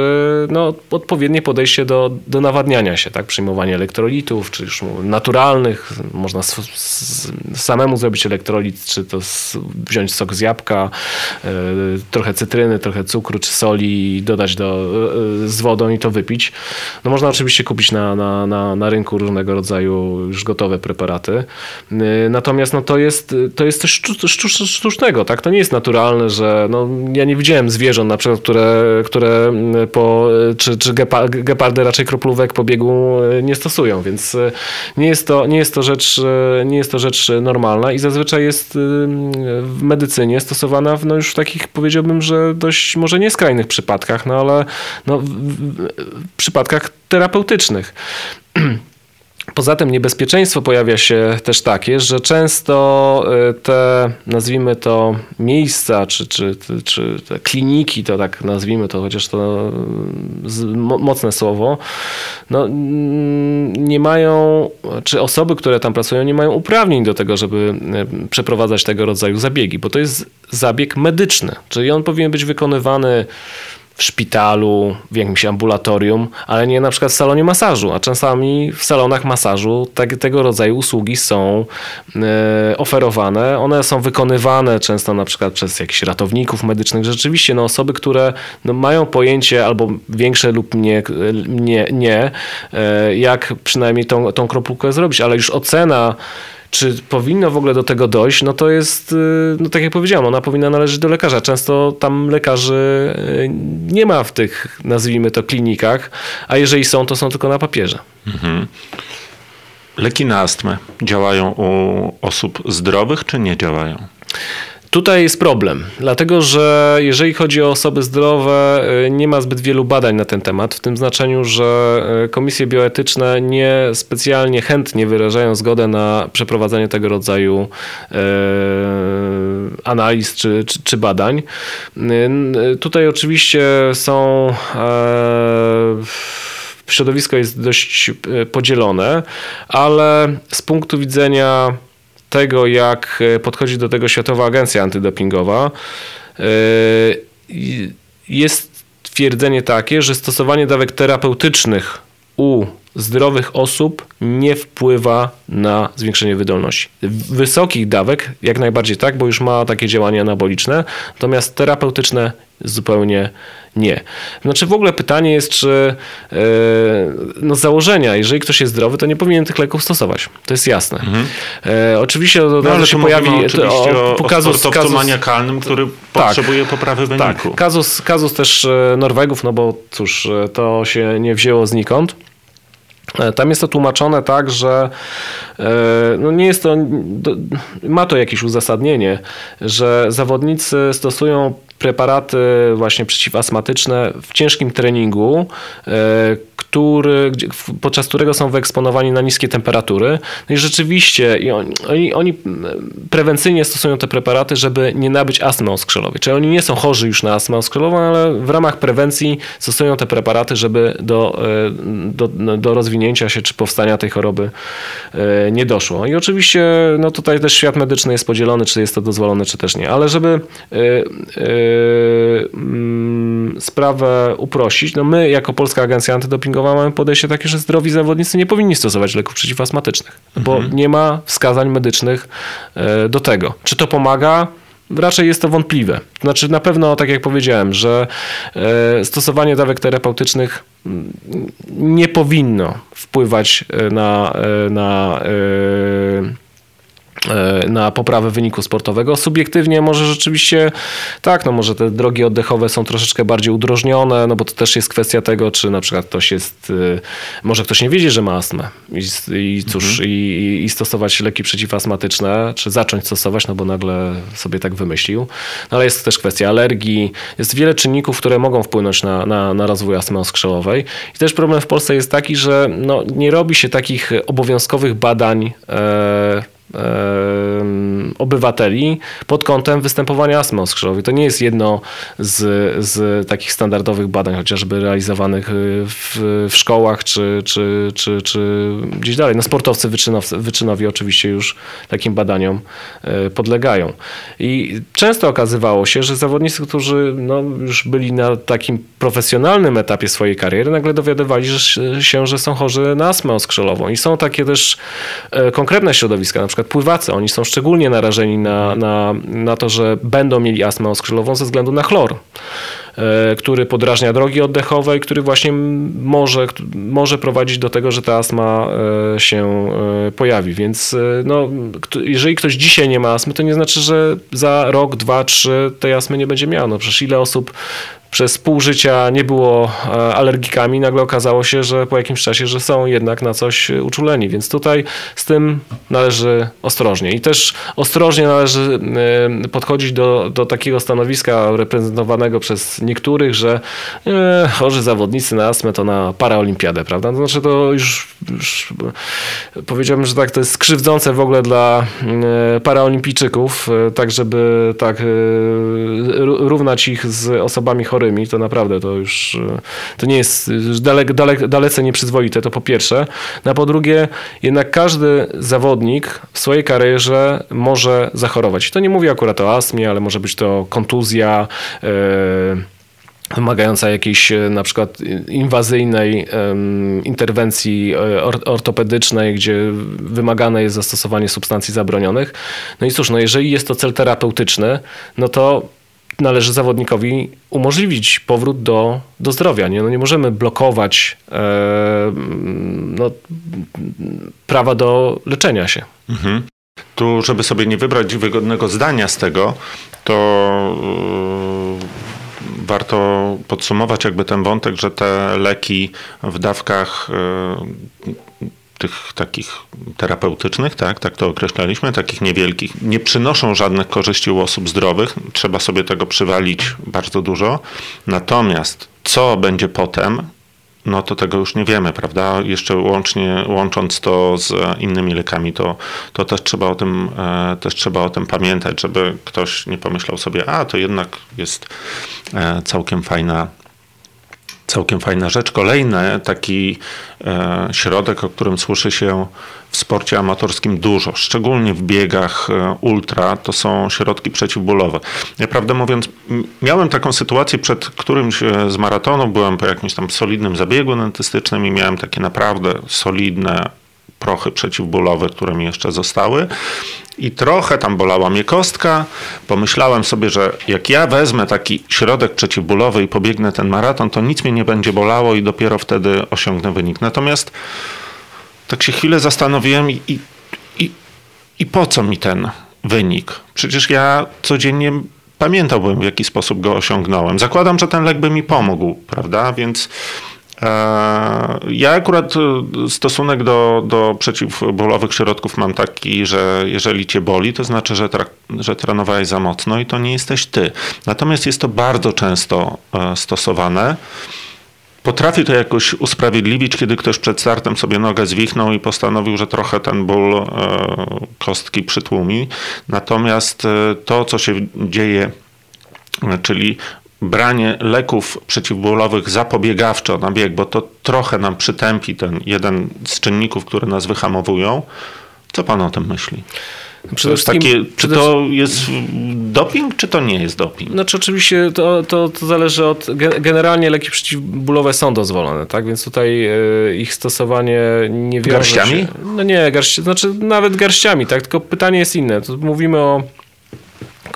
no, odpowiednie podejście do, do nawadniania się, tak? Przyjmowanie elektrolitów, czy już naturalnych, można samemu zrobić elektrolit, czy to wziąć sok z jabłka, e, trochę cytryny, trochę cukru, czy soli i dodać do, e, z wodą i to wypić. No można oczywiście kupić na, na, na, na rynku różnego rodzaju już gotowe preparaty. Natomiast no, to jest to jest coś sztucznego, tak? To nie jest naturalne, że no, ja nie widziałem zwierząt na przykład, które, które mm, po, czy, czy gepardy raczej kroplówek po biegu e, nie stosują, więc e, nie jest to, nie jest to, rzecz, e, nie jest to rzecz normalna i zazwyczaj jest w medycynie stosowana w, no już w takich powiedziałbym, że dość może nie skrajnych przypadkach, no ale no, w, w, w przypadkach terapeutycznych. Poza tym niebezpieczeństwo pojawia się też takie, że często y, te, nazwijmy to, miejsca, czy, czy, czy te kliniki, to tak nazwijmy to, chociaż to mocne słowo, no, nie mają, czy osoby, które tam pracują, nie mają uprawnień do tego, żeby y, przeprowadzać tego rodzaju zabiegi, bo to jest zabieg medyczny, czyli on powinien być wykonywany szpitalu, w jakimś ambulatorium, ale nie na przykład w salonie masażu, a czasami w salonach masażu tego rodzaju usługi są e, oferowane. One są wykonywane często na przykład przez jakichś ratowników medycznych. Rzeczywiście no, osoby, które no, mają pojęcie albo większe lub nie, nie, nie e, jak przynajmniej tą, tą kropówkę zrobić, ale już ocena czy powinno w ogóle do tego dojść, no to jest, y, no tak jak powiedziałem, ona powinna należeć do lekarza. Często tam lekarzy y, nie ma w tych, nazwijmy to, klinikach, a jeżeli są, to są tylko na papierze. Mhm. Leki na astmę działają u osób zdrowych, czy nie działają? Tutaj jest problem, dlatego że jeżeli chodzi o osoby zdrowe, y, nie ma zbyt wielu badań na ten temat, w tym znaczeniu, że y, komisje bioetyczne nie specjalnie chętnie wyrażają zgodę na przeprowadzenie tego rodzaju y, analiz czy, czy, czy badań. Tutaj oczywiście są środowisko jest dość podzielone, ale z punktu widzenia tego, jak e, podchodzi do tego Światowa Agencja Antydopingowa, e, jest twierdzenie takie, że stosowanie dawek terapeutycznych u zdrowych osób nie wpływa na zwiększenie wydolności. Wysokich dawek jak najbardziej tak, bo już ma takie działania anaboliczne, natomiast terapeutyczne zupełnie nie. Znaczy w ogóle pytanie jest, czy yy, no z założenia, jeżeli ktoś jest zdrowy, to nie powinien tych leków stosować. To jest jasne. Mhm. Yy, oczywiście razu no, się pojawi oczywiście o, o, kazus, kazus maniakalnym, który tak, potrzebuje poprawy wyniku. Tak, kazus, kazus też e, Norwegów, no bo cóż, to się nie wzięło znikąd. Tam jest to tłumaczone tak, że no nie jest to, ma to jakieś uzasadnienie, że zawodnicy stosują preparaty właśnie przeciwastmatyczne w ciężkim treningu, e, który, podczas którego są wyeksponowani na niskie temperatury. No i rzeczywiście i oni, oni prewencyjnie stosują te preparaty, żeby nie nabyć astmy oskrzelowej. Czyli oni nie są chorzy już na astmę oskrzelową, ale w ramach prewencji stosują te preparaty, żeby do, e, do, do rozwinięcia się czy powstania tej choroby e, nie doszło. I oczywiście no tutaj też świat medyczny jest podzielony, czy jest to dozwolone, czy też nie. Ale żeby sprawę uprościć, no my jako Polska Agencja Antydopingowa mamy podejście takie, że zdrowi zawodnicy nie powinni stosować leków przeciwastmatycznych, bo mhm. nie ma wskazań medycznych e, do tego. Czy to pomaga? raczej jest to wątpliwe. Znaczy na pewno, tak jak powiedziałem, że e, stosowanie dawek terapeutycznych mm, nie powinno wpływać na, na na poprawę wyniku sportowego. Subiektywnie może rzeczywiście tak, no może te drogi oddechowe są troszeczkę bardziej udrożnione, no bo to też jest kwestia tego, czy na przykład ktoś jest, e, może ktoś nie wiedzie, że ma astmę i, i cóż, mhm. i, i, stosować leki przeciwastmatyczne, czy zacząć stosować, no bo nagle sobie tak wymyślił. No ale jest też kwestia alergii, jest wiele czynników, które mogą wpłynąć na, na, na rozwój astmy oskrzelowej. I też problem w Polsce jest taki, że no, nie robi się takich obowiązkowych badań e, obywateli pod kątem występowania astmy oskrzelowej. To nie jest jedno z, z takich standardowych badań, chociażby realizowanych y, w, w szkołach czy, czy, czy, czy gdzieś dalej. No sportowcy wyczynowi oczywiście już takim badaniom y, podlegają. I często okazywało się, że zawodnicy, którzy no, już byli na takim profesjonalnym etapie swojej kariery, nagle dowiadywali się, że są chorzy na astmę oskrzelową. I są takie też e, konkretne środowiska, przykład pływacy, oni są szczególnie narażeni na, na, na to, że będą mieli astmę oskrzelową ze względu na chlor. E, który podrażnia drogi oddechowe i który właśnie może, może prowadzić do tego, że ta astma e, się e, pojawi. Więc no, jeżeli ktoś dzisiaj nie ma astmy, to nie znaczy, że za rok, dwa, trzy tej astmy nie będzie miał. No przecież ile osób przez pół życia nie było alergikami, nagle okazało się, że po jakimś czasie, że są jednak na coś uczuleni, więc tutaj z tym należy ostrożnie. I też ostrożnie należy podchodzić do, do takiego stanowiska reprezentowanego przez niektórych, że e, chorzy zawodnicy na astmę to na paraolimpiadę, prawda? To znaczy to już, już powiedziałbym, że tak, to jest skrzywdzące w ogóle dla e, paraolimpijczyków, e, tak żeby tak e, równać ich z osobami chorymi, to naprawdę to już to nie jest dalek, dalek, dalece nieprzyzwoite, to po pierwsze. No a po drugie, jednak każdy zawodnik w swojej karierze może zachorować. To nie mówię akurat o astmie, ale może być to kontuzja, yy, wymagająca jakiejś e, na przykład inwazyjnej um, interwencji e, or, ortopedycznej, gdzie wymagane jest zastosowanie substancji zabronionych. No i cóż, no jeżeli jest to cel terapeutyczny, no to należy zawodnikowi umożliwić powrót do, do zdrowia. Nie, no nie możemy blokować e, no, prawa do leczenia się. Mhm. Tu, żeby sobie nie wybrać wygodnego zdania z tego, to warto podsumować jakby ten wątek, że te leki w dawkach e, tych takich terapeutycznych, tak, tak to określaliśmy, takich niewielkich, nie przynoszą żadnych korzyści u osób zdrowych. Trzeba sobie tego przywalić bardzo dużo. Natomiast co będzie potem, no to tego już nie wiemy, prawda? Jeszcze łącznie, łącząc to z innymi lekami, to, to też, trzeba o tym, e, też trzeba o tym pamiętać, żeby ktoś nie pomyślał sobie, a to jednak jest e, całkiem fajna całkiem fajna rzecz. Kolejny taki e, środek, o którym słyszy się w sporcie amatorskim dużo, szczególnie w biegach e, ultra, to są środki przeciwbólowe. Ja prawdę mówiąc, miałem taką sytuację przed którymś e, z maratonów, byłem po jakimś tam solidnym zabiegu dentystycznym i miałem takie naprawdę solidne prochy przeciwbólowe, które mi jeszcze zostały. I trochę tam bolała mnie kostka. Pomyślałem sobie, że jak ja wezmę taki środek przeciwbólowy i pobiegnę ten maraton, to nic mnie nie będzie bolało i dopiero wtedy osiągnę wynik. Natomiast tak się chwilę zastanowiłem i, i, i, i po co mi ten wynik? Przecież ja codziennie pamiętałbym, w jaki sposób go osiągnąłem. Zakładam, że ten lek by mi pomógł, prawda? Więc ja akurat e, stosunek do, do przeciwbólowych środków mam taki, że jeżeli cię boli, to znaczy, że, tra że trenowałeś za mocno i to nie jesteś ty. Natomiast jest to bardzo często e, stosowane. Potrafi to jakoś usprawiedliwić, kiedy ktoś przed startem sobie nogę zwichnął i postanowił, że trochę ten ból e, kostki przytłumi. Natomiast e, to, co się dzieje, e, czyli branie leków przeciwbólowych zapobiegawczo na bieg, bo to trochę nam przytępi ten jeden z czynników, które nas wyhamowują. Co pan o tym myśli? Przede wszystkim, takie, czy to jest doping, czy to nie jest doping? Znaczy oczywiście to, to, to zależy od... Generalnie leki przeciwbólowe są dozwolone, tak? Więc tutaj e, ich stosowanie nie wiąże Garściami? Się, no nie, garści, znaczy nawet garściami, tak? Tylko pytanie jest inne. Tu mówimy o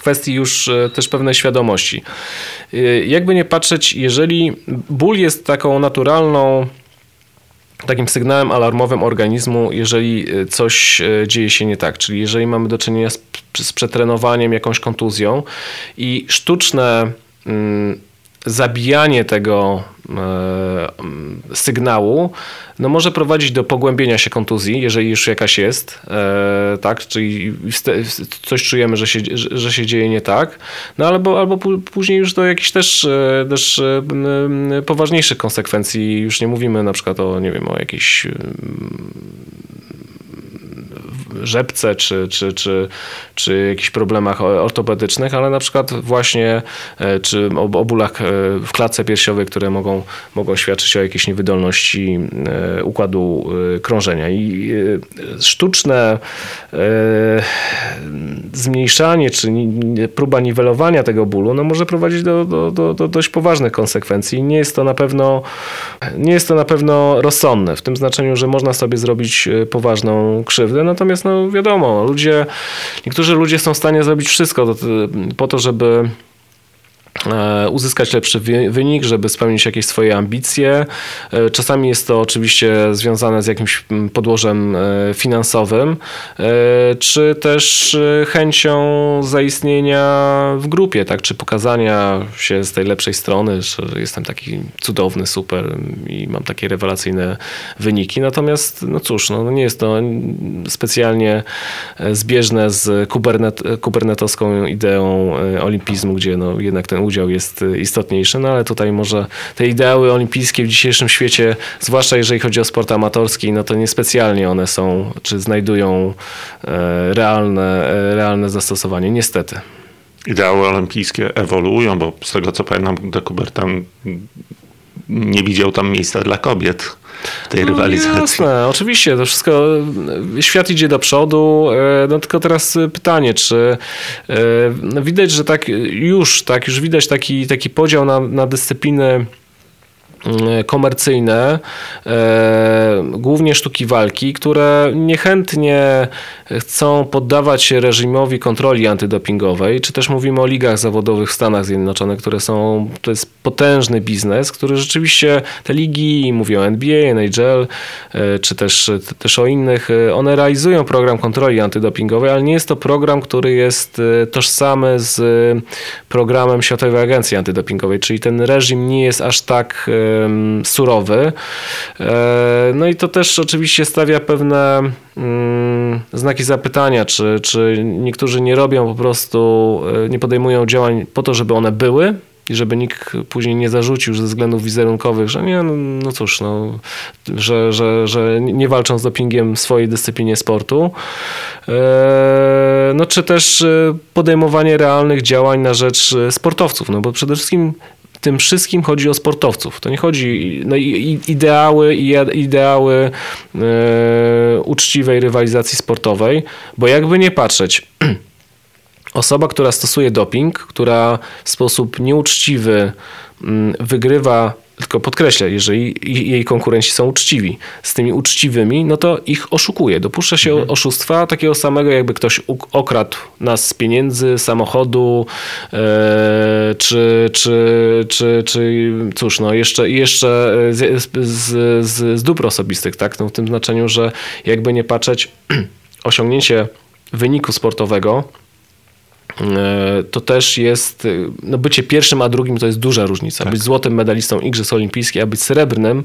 kwestii już e, też pewnej świadomości. E, jakby nie patrzeć, jeżeli ból jest taką naturalną takim sygnałem alarmowym organizmu, jeżeli e, coś dzieje się nie tak. Czyli jeżeli mamy do czynienia z, z przetrenowaniem, jakąś kontuzją i sztuczne mm, zabijanie tego sygnału no może prowadzić do pogłębienia się kontuzji, jeżeli już jakaś jest, e, tak, czyli coś czujemy, że się, że się dzieje nie tak, no albo, albo później już do jakichś też, e, też poważniejszych konsekwencji, już nie mówimy na przykład o, nie wiem, o jakiejś rzepce czy, czy, czy, czy jakichś problemach ortopedycznych, ale na przykład właśnie e, czy o, bólach e, w klatce piersiowej, które mogą, mogą świadczyć o jakiejś niewydolności e, układu krążenia. I sztuczne zmniejszanie czy próba niwelowania tego bólu no może prowadzić do, do, do, do dość poważnych konsekwencji. Nie jest to na pewno nie jest to na pewno rozsądne w tym znaczeniu, że można sobie zrobić poważną krzywdę, natomiast no wiadomo, ludzie, niektórzy ludzie są w stanie zrobić wszystko po to, żeby uzyskać lepszy wynik, żeby spełnić jakieś swoje ambicje. E, czasami jest to oczywiście związane z jakimś podłożem e, finansowym, czy też chęcią zaistnienia w grupie, tak, czy pokazania się z tej lepszej strony, że jestem taki cudowny, super i mam takie rewelacyjne wyniki. Natomiast, no cóż, no nie jest to specjalnie zbieżne z kubernet, kubernetowską ideą olimpizmu, gdzie no jednak ten udział jest y, istotniejszy, no ale tutaj może te ideały olimpijskie w dzisiejszym świecie, zwłaszcza jeżeli chodzi o sport amatorski, no to niespecjalnie one są, czy znajdują e, realne, e, realne zastosowanie, niestety. Ideały olimpijskie ewoluują, bo z tego co pamiętam, de Coubertin nie widział tam miejsca dla kobiet w tej no, rywalizacji. Jasne, oczywiście, to wszystko, świat idzie do przodu, e, no tylko teraz pytanie, czy no widać, że tak już, tak już widać taki, taki podział na, na dyscypliny E, komercyjne, e, głównie sztuki walki, które niechętnie chcą poddawać się reżimowi kontroli antydopingowej, czy też mówimy o ligach zawodowych w Stanach Zjednoczonych, które są, to jest potężny biznes, który rzeczywiście te ligi, mówię o NBA, NHL, e, czy też, też o innych, one realizują program kontroli antydopingowej, ale nie jest to program, który jest tożsamy z programem Światowej Agencji Antydopingowej, czyli ten reżim nie jest aż tak surowy. No i to też oczywiście stawia pewne mm, znaki zapytania, czy, czy niektórzy nie robią po prostu, nie podejmują działań po to, żeby one były, i żeby nikt później nie zarzucił ze względów wizerunkowych, że nie, no, no cóż, no, że, że, że nie walczą z dopingiem w swojej dyscyplinie sportu. E, no czy też e, podejmowanie realnych działań na rzecz e, sportowców, no bo przede wszystkim tym wszystkim chodzi o sportowców. To nie chodzi no ideały i ideały e, uczciwej rywalizacji sportowej, bo jakby nie patrzeć, osoba, która stosuje doping, która w sposób nieuczciwy mm, wygrywa tylko podkreślę, jeżeli jej konkurenci są uczciwi, z tymi uczciwymi, no to ich oszukuje. Dopuszcza się mhm. oszustwa takiego samego, jakby ktoś okradł nas z pieniędzy, samochodu, e, czy, czy, czy, czy cóż, no jeszcze, jeszcze z, z, z, z dóbr osobistych, tak? No w tym znaczeniu, że jakby nie patrzeć, osiągnięcie wyniku sportowego to też jest, e, no bycie pierwszym a drugim to jest duża różnica. Tak. Być złotym medalistą Igrzysk Olimpijskich, a być srebrnym,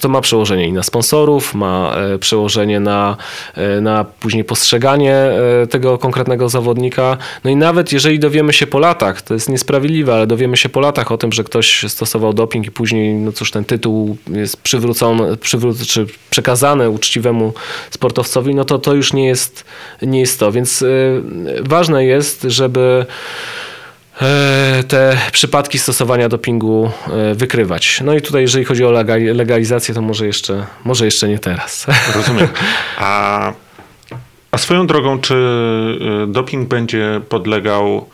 to ma przełożenie i na sponsorów, ma e, przełożenie na, na później postrzeganie tego konkretnego zawodnika. No i nawet jeżeli dowiemy się po latach, to jest niesprawiedliwe, ale dowiemy się po latach o tym, że ktoś stosował doping i później, no cóż, ten tytuł jest przywrócony, przywró- czy przekazany uczciwemu sportowcowi, no to to już nie jest, nie jest to. Więc ważne jest, żeby e, te przypadki stosowania dopingu e, wykrywać. No i tutaj, jeżeli chodzi o legalizację, to może jeszcze, może jeszcze nie teraz. Rozumiem. A, a swoją drogą, czy e, doping będzie podlegał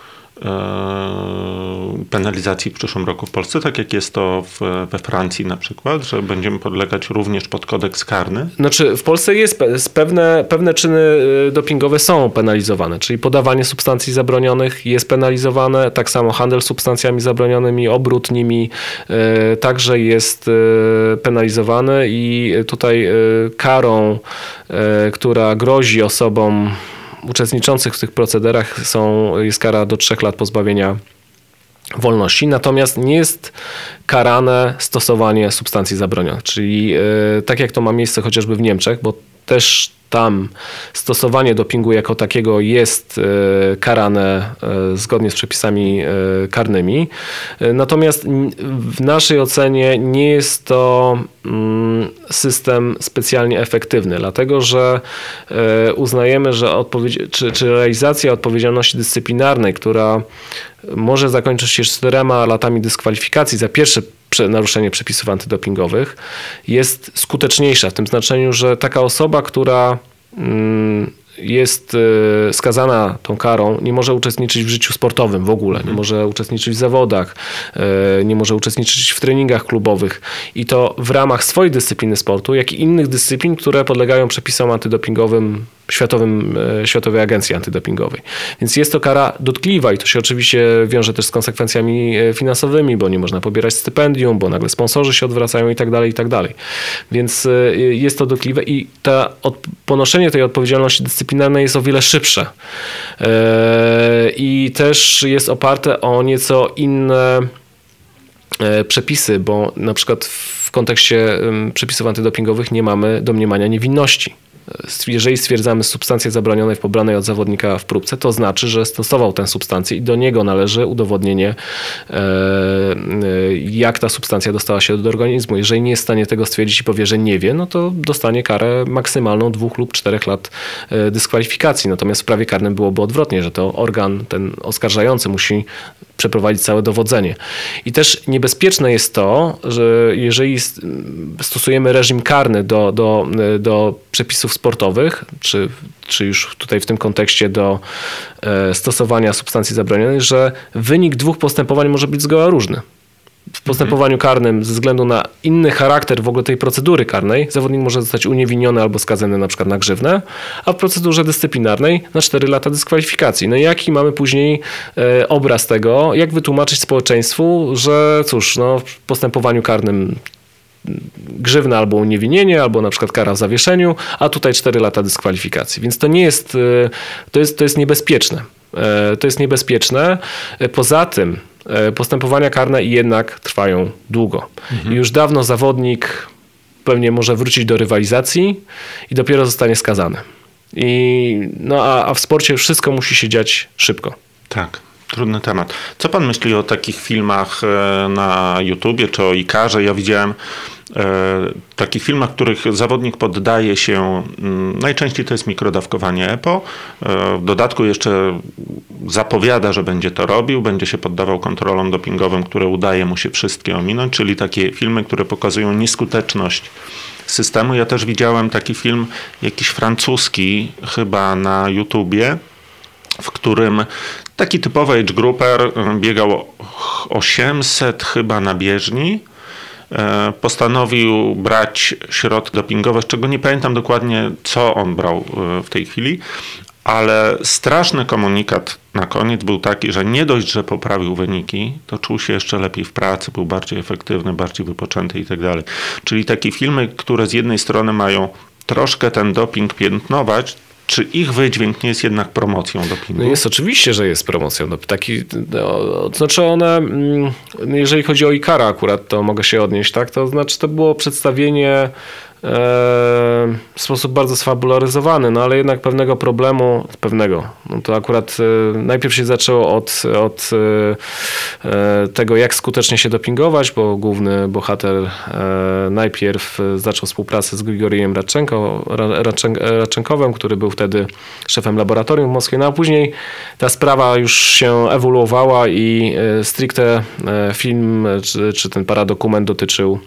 penalizacji w przyszłym roku w Polsce, tak jak jest to w, we Francji na przykład, że będziemy podlegać również pod kodeks karny? Znaczy w Polsce jest pewne, pewne czyny e, dopingowe są penalizowane, czyli podawanie substancji zabronionych jest penalizowane, tak samo handel substancjami zabronionymi, obrót nimi e, także jest penalizowany i tutaj karą, która grozi osobom uczestniczących w tych procederach są, jest kara do trzech lat pozbawienia wolności, natomiast nie jest karane stosowanie substancji zabronionych, czyli yy, tak jak to ma miejsce chociażby w Niemczech, bo też tam stosowanie dopingu jako takiego jest e, karane e, zgodnie z przepisami e, karnymi. Natomiast w naszej ocenie nie jest to mm, system specjalnie efektywny, dlatego że uznajemy, że czy, czy realizacja odpowiedzialności dyscyplinarnej, która może zakończyć się czterema latami dyskwalifikacji za pierwsze naruszenie przepisów antydopingowych jest skuteczniejsza w tym znaczeniu, że taka osoba, która mm, jest e, skazana tą karą, nie może uczestniczyć w życiu sportowym w ogóle, nie mhm. może uczestniczyć w zawodach, e, nie może uczestniczyć w treningach klubowych i to w ramach swojej dyscypliny sportu, jak i innych dyscyplin, które podlegają przepisom antydopingowym Światowym, e, Światowej Agencji Antydopingowej. Więc jest to kara dotkliwa i to się oczywiście wiąże też z konsekwencjami finansowymi, bo nie można pobierać stypendium, bo nagle sponsorzy się odwracają i tak dalej, i tak dalej. Więc jest to dotkliwe i ta, ponoszenie tej odpowiedzialności dyscyplinarnej dyscyplinarne jest o wiele szybsze e, i też jest oparte o nieco inne e, przepisy, bo na przykład w kontekście przepisów antydopingowych nie mamy domniemania niewinności jeżeli stwierdzamy substancję zabronioną w pobranej od zawodnika w próbce, to znaczy, że stosował tę substancję i do niego należy udowodnienie, e, e, jak ta substancja dostała się do organizmu. Jeżeli nie jest w stanie tego stwierdzić i powie, że nie wie, no to dostanie karę maksymalną dwóch lub czterech lat e, dyskwalifikacji. Natomiast w prawie karnym byłoby odwrotnie, że to organ ten oskarżający musi przeprowadzić całe dowodzenie. I też niebezpieczne jest to, że jeżeli stosujemy reżim karny do, do, do przepisów sportowych, czy, czy już tutaj w tym kontekście do e, stosowania substancji zabronionych, że wynik dwóch postępowań może być zgoła różny w postępowaniu karnym ze względu na inny charakter w ogóle tej procedury karnej zawodnik może zostać uniewinniony albo skazany na przykład na grzywnę, a w procedurze dyscyplinarnej na 4 lata dyskwalifikacji. No i jaki mamy później e, obraz tego, jak wytłumaczyć społeczeństwu, że cóż, no, w postępowaniu karnym grzywna albo uniewinnienie, albo na przykład kara w zawieszeniu, a tutaj 4 lata dyskwalifikacji. Więc to nie jest, e, to jest, to jest niebezpieczne. E, to jest niebezpieczne. Poza tym postępowania karne jednak trwają długo. Mhm. Już dawno zawodnik pewnie może wrócić do rywalizacji i dopiero zostanie skazany. I, no a, a w sporcie wszystko musi się dziać szybko. Tak. Trudny temat. Co pan myśli o takich filmach e, na YouTubie czy o Ikarze? Ja widziałem e, takich filmach, których zawodnik poddaje się, najczęściej to jest mikrodawkowanie EPO, e, w dodatku jeszcze zapowiada, że będzie to robił, będzie się poddawał kontrolom dopingowym, które udaje mu się wszystkie ominąć, czyli takie filmy, które pokazują nieskuteczność systemu. Ja też widziałem taki film jakiś francuski chyba na YouTubie, w którym taki typowy age grouper y, biegał 800 chyba na bieżni. E, postanowił brać środki dopingowe, z czego nie pamiętam dokładnie, co on brał y, w tej chwili, ale straszny komunikat na koniec był taki, że nie dość, że poprawił wyniki, to czuł się jeszcze lepiej w pracy, był bardziej efektywny, bardziej wypoczęty i tak dalej. Czyli takie filmy, które z jednej strony mają troszkę ten doping piętnować, czy ich wydźwięk nie jest jednak promocją dopingu? No jest oczywiście, że jest promocją. No, taki, no, znaczy one, mm, jeżeli chodzi o Ikara akurat, to mogę się odnieść, tak? To znaczy to było przedstawienie w sposób bardzo sfabularyzowany, no ale jednak pewnego problemu, pewnego, no to akurat e, najpierw się zaczęło od, od e, e, tego, jak skutecznie się dopingować, bo główny bohater najpierw zaczął współpracę z Grigorijem Radczenko, który był wtedy szefem laboratorium w Moskwie, no a później ta sprawa już się ewoluowała i stricte film, czy, czy ten paradokument dotyczył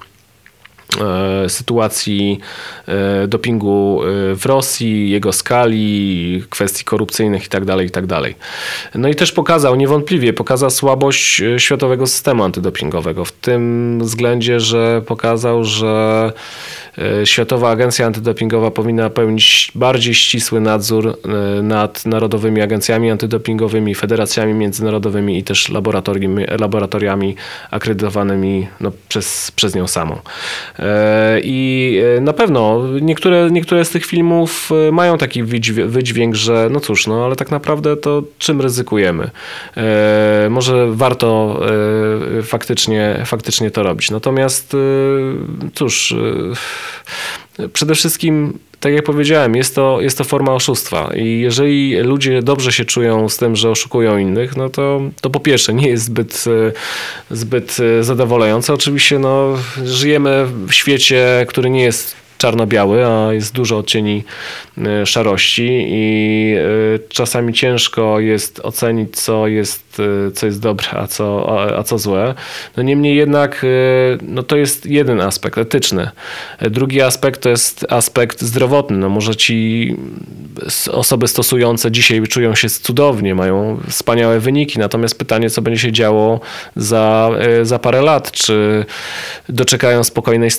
sytuacji e, dopingu e, w Rosji, jego skali, kwestii korupcyjnych itd., tak itd. Tak no i też pokazał, niewątpliwie pokazał słabość światowego systemu antydopingowego w tym względzie, że pokazał, że E, Światowa Agencja Antydopingowa powinna pełnić bardziej ścisły nadzór e, nad narodowymi agencjami antydopingowymi, federacjami międzynarodowymi i też laboratoriami, laboratoriami akredytowanymi no, przez, przez nią samą. E, I na pewno niektóre, niektóre z tych filmów mają taki wydźwięk, że no cóż, no ale tak naprawdę to czym ryzykujemy? Może warto faktycznie, faktycznie to robić. Natomiast cóż, Przede wszystkim, tak jak powiedziałem, jest to, jest to forma oszustwa i jeżeli ludzie dobrze się czują z tym, że oszukują innych, no to, to po pierwsze nie jest zbyt, zbyt zadowalające. Oczywiście no, żyjemy w świecie, który nie jest czarno-biały, a jest dużo odcieni e, szarości i e, czasami ciężko jest ocenić, co jest, e, co jest dobre, a co, a, co złe. No niemniej jednak no to jest jeden aspekt etyczny. Drugi aspekt to jest aspekt zdrowotny. No może ci osoby stosujące dzisiaj czują się cudownie, mają wspaniałe wyniki, natomiast pytanie, co będzie się działo za, za parę lat, czy doczekają spokojnej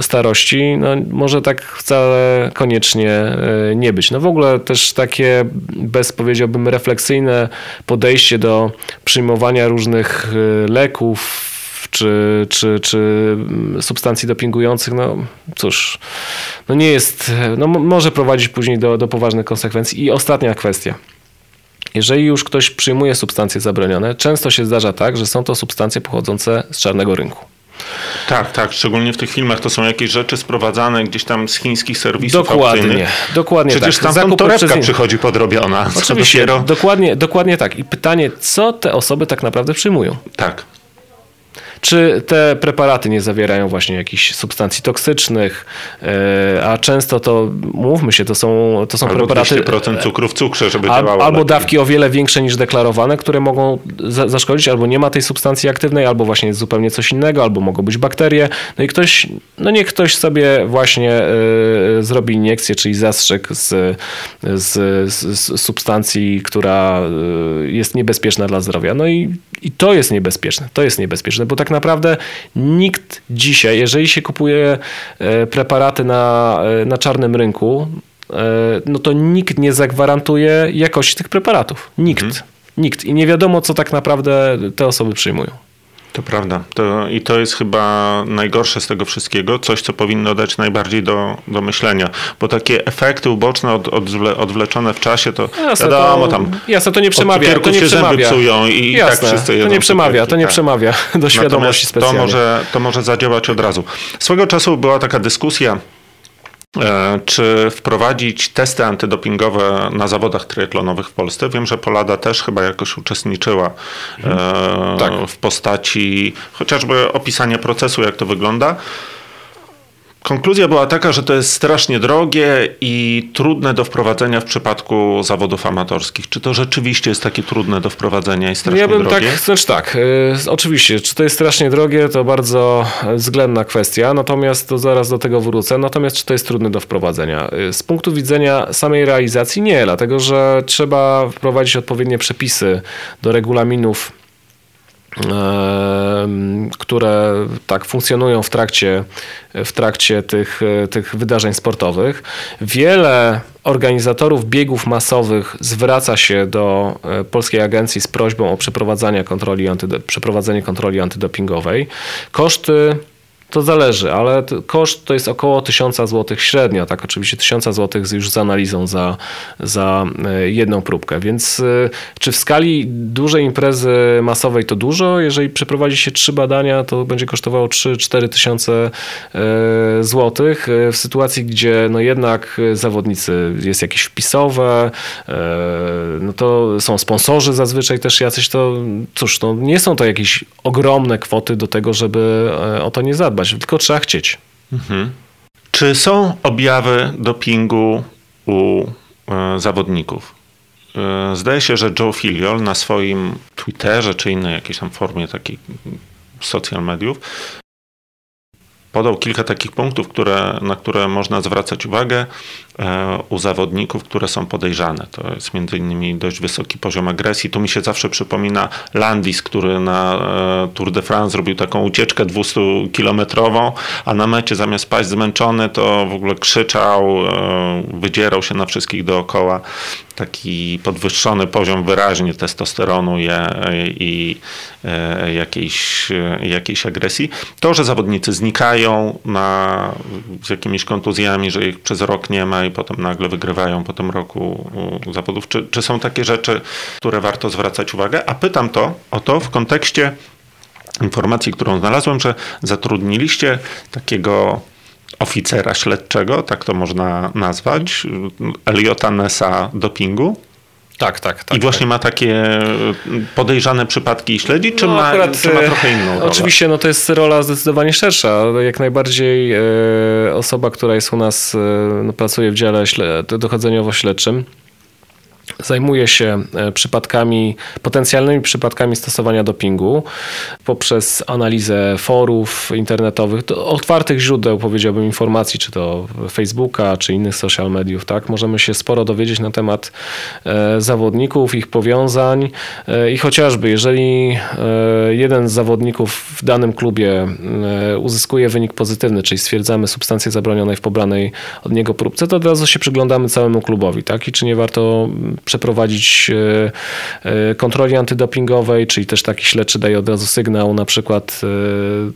starości, no może tak wcale koniecznie e, nie być. No w ogóle też takie bez powiedziałbym refleksyjne podejście do przyjmowania różnych e, leków czy, czy, czy mm, substancji dopingujących, no cóż, no nie jest, no może prowadzić później do, do poważnych konsekwencji. I ostatnia kwestia. Jeżeli już ktoś przyjmuje substancje zabronione, często się zdarza tak, że są to substancje pochodzące z czarnego rynku. Tak, tak, szczególnie w tych filmach to są jakieś rzeczy sprowadzane gdzieś tam z chińskich serwisów Dokładnie, aukcyjnych. dokładnie Przecież tak. tam torebka przez... przychodzi podrobiona. Oczywiście, dopiero... dokładnie, dokładnie tak. I pytanie, co te osoby tak naprawdę przyjmują? Tak. Czy te preparaty nie zawierają właśnie jakichś substancji toksycznych, e, a często to, mówmy się, to są, to są albo preparaty... 200% cukru w cukrze, żeby al, działało Albo lepiej. dawki o wiele większe niż deklarowane, które mogą za, zaszkodzić, albo nie ma tej substancji aktywnej, albo właśnie jest zupełnie coś innego, albo mogą być bakterie. No i ktoś, no niech ktoś sobie właśnie y, zrobi iniekcję, czyli zastrzyk z, z, z substancji, która y, jest niebezpieczna dla zdrowia. No i, i to jest niebezpieczne, to jest niebezpieczne, bo tak naprawdę nikt dzisiaj, jeżeli się kupuje e, preparaty na, e, na czarnym rynku, e, no to nikt nie zagwarantuje jakości tych preparatów. Nikt. Mhm. Nikt. I nie wiadomo, co tak naprawdę te osoby przyjmują. To prawda. To, I to jest chyba najgorsze z tego wszystkiego, coś, co powinno dać najbardziej do, do myślenia. Bo takie efekty uboczne, od, odwle, odwleczone w czasie, to jasne, wiadomo, tam. Jasne, to nie przemawia. To nie się przemawia. psują i, jasne, tak wszyscy To nie przemawia, to nie tak. przemawia do świadomości specjalnej. To może, to może zadziałać od razu. Swego czasu była taka dyskusja czy wprowadzić testy antydopingowe na zawodach triatlonowych w Polsce. Wiem, że Polada też chyba jakoś uczestniczyła mhm. tak. w postaci chociażby opisania procesu, jak to wygląda. Konkluzja była taka, że to jest strasznie drogie i trudne do wprowadzenia w przypadku zawodów amatorskich. Czy to rzeczywiście jest takie trudne do wprowadzenia i strasznie ja bym drogie? Tak, znaczy tak, y, oczywiście, czy to jest strasznie drogie, to bardzo względna kwestia, natomiast to zaraz do tego wrócę. Natomiast czy to jest trudne do wprowadzenia? Y, z punktu widzenia samej realizacji nie, dlatego że trzeba wprowadzić odpowiednie przepisy do regulaminów które tak funkcjonują w trakcie, w trakcie tych, tych wydarzeń sportowych. Wiele organizatorów biegów masowych zwraca się do e, Polskiej Agencji z prośbą o przeprowadzenie kontroli, przeprowadzenie kontroli antydopingowej. Koszty to zależy, ale koszt to jest około 1000 zł średnio, tak oczywiście 1000 zł już z analizą za, za e, jedną próbkę. Więc e, czy w skali dużej imprezy masowej to dużo? Jeżeli przeprowadzi się trzy badania, to będzie kosztowało 3-4 tysiące e, złotych. W sytuacji, gdzie no jednak zawodnicy jest jakieś wpisowe, no to są sponsorzy zazwyczaj też jacyś, to cóż, no nie są to jakieś ogromne kwoty do tego, żeby o to nie zadbać zadbać, tylko trzeba chcieć. Mhm. Czy są objawy dopingu u e, zawodników? E, zdaje się, że Joe Filiol na swoim Twitterze czy innej jakiejś tam formie takiej social mediów podał kilka takich punktów, które, na które można zwracać uwagę e, u zawodników, które są podejrzane. To jest między innymi dość wysoki poziom agresji. Tu mi się zawsze przypomina Landis, który na e, Tour de France zrobił taką ucieczkę 200-kilometrową, a na mecie zamiast paść zmęczony, to w ogóle krzyczał, e, wydzierał się na wszystkich dookoła taki podwyższony poziom wyraźnie testosteronu i, i jakiejś, jakiejś agresji. To, że zawodnicy znikają na, z jakimiś kontuzjami, że ich przez rok nie ma i potem nagle wygrywają po tym roku zawodów, czy, czy są takie rzeczy, które warto zwracać uwagę? A pytam to o to w kontekście informacji, którą znalazłem, że zatrudniliście takiego oficera śledczego, tak to można nazwać, Eliota Nessa dopingu. Tak, tak, tak. I właśnie tak. ma takie podejrzane przypadki i śledzi, czy, no, ma, akurat, czy ma e, trochę inną rolę? Oczywiście, no to jest rola zdecydowanie szersza. Jak najbardziej e, osoba, która jest u nas, e, no, pracuje w dziale dochodzeniowo-śledczym, Zajmuje się e, przypadkami, potencjalnymi przypadkami stosowania dopingu poprzez analizę forów internetowych, otwartych źródeł, powiedziałbym, informacji, czy to Facebooka, czy innych social mediów. Tak? Możemy się sporo dowiedzieć na temat e, zawodników, ich powiązań e, i chociażby, jeżeli jeden z zawodników w danym klubie uzyskuje wynik pozytywny, czyli stwierdzamy substancję zabronionej w pobranej od niego próbce, to od razu się przyglądamy całemu klubowi. Tak? I czy nie warto przeprowadzić e, e, kontroli antydopingowej, czyli też taki śledczy daje od razu sygnał na przykład, e,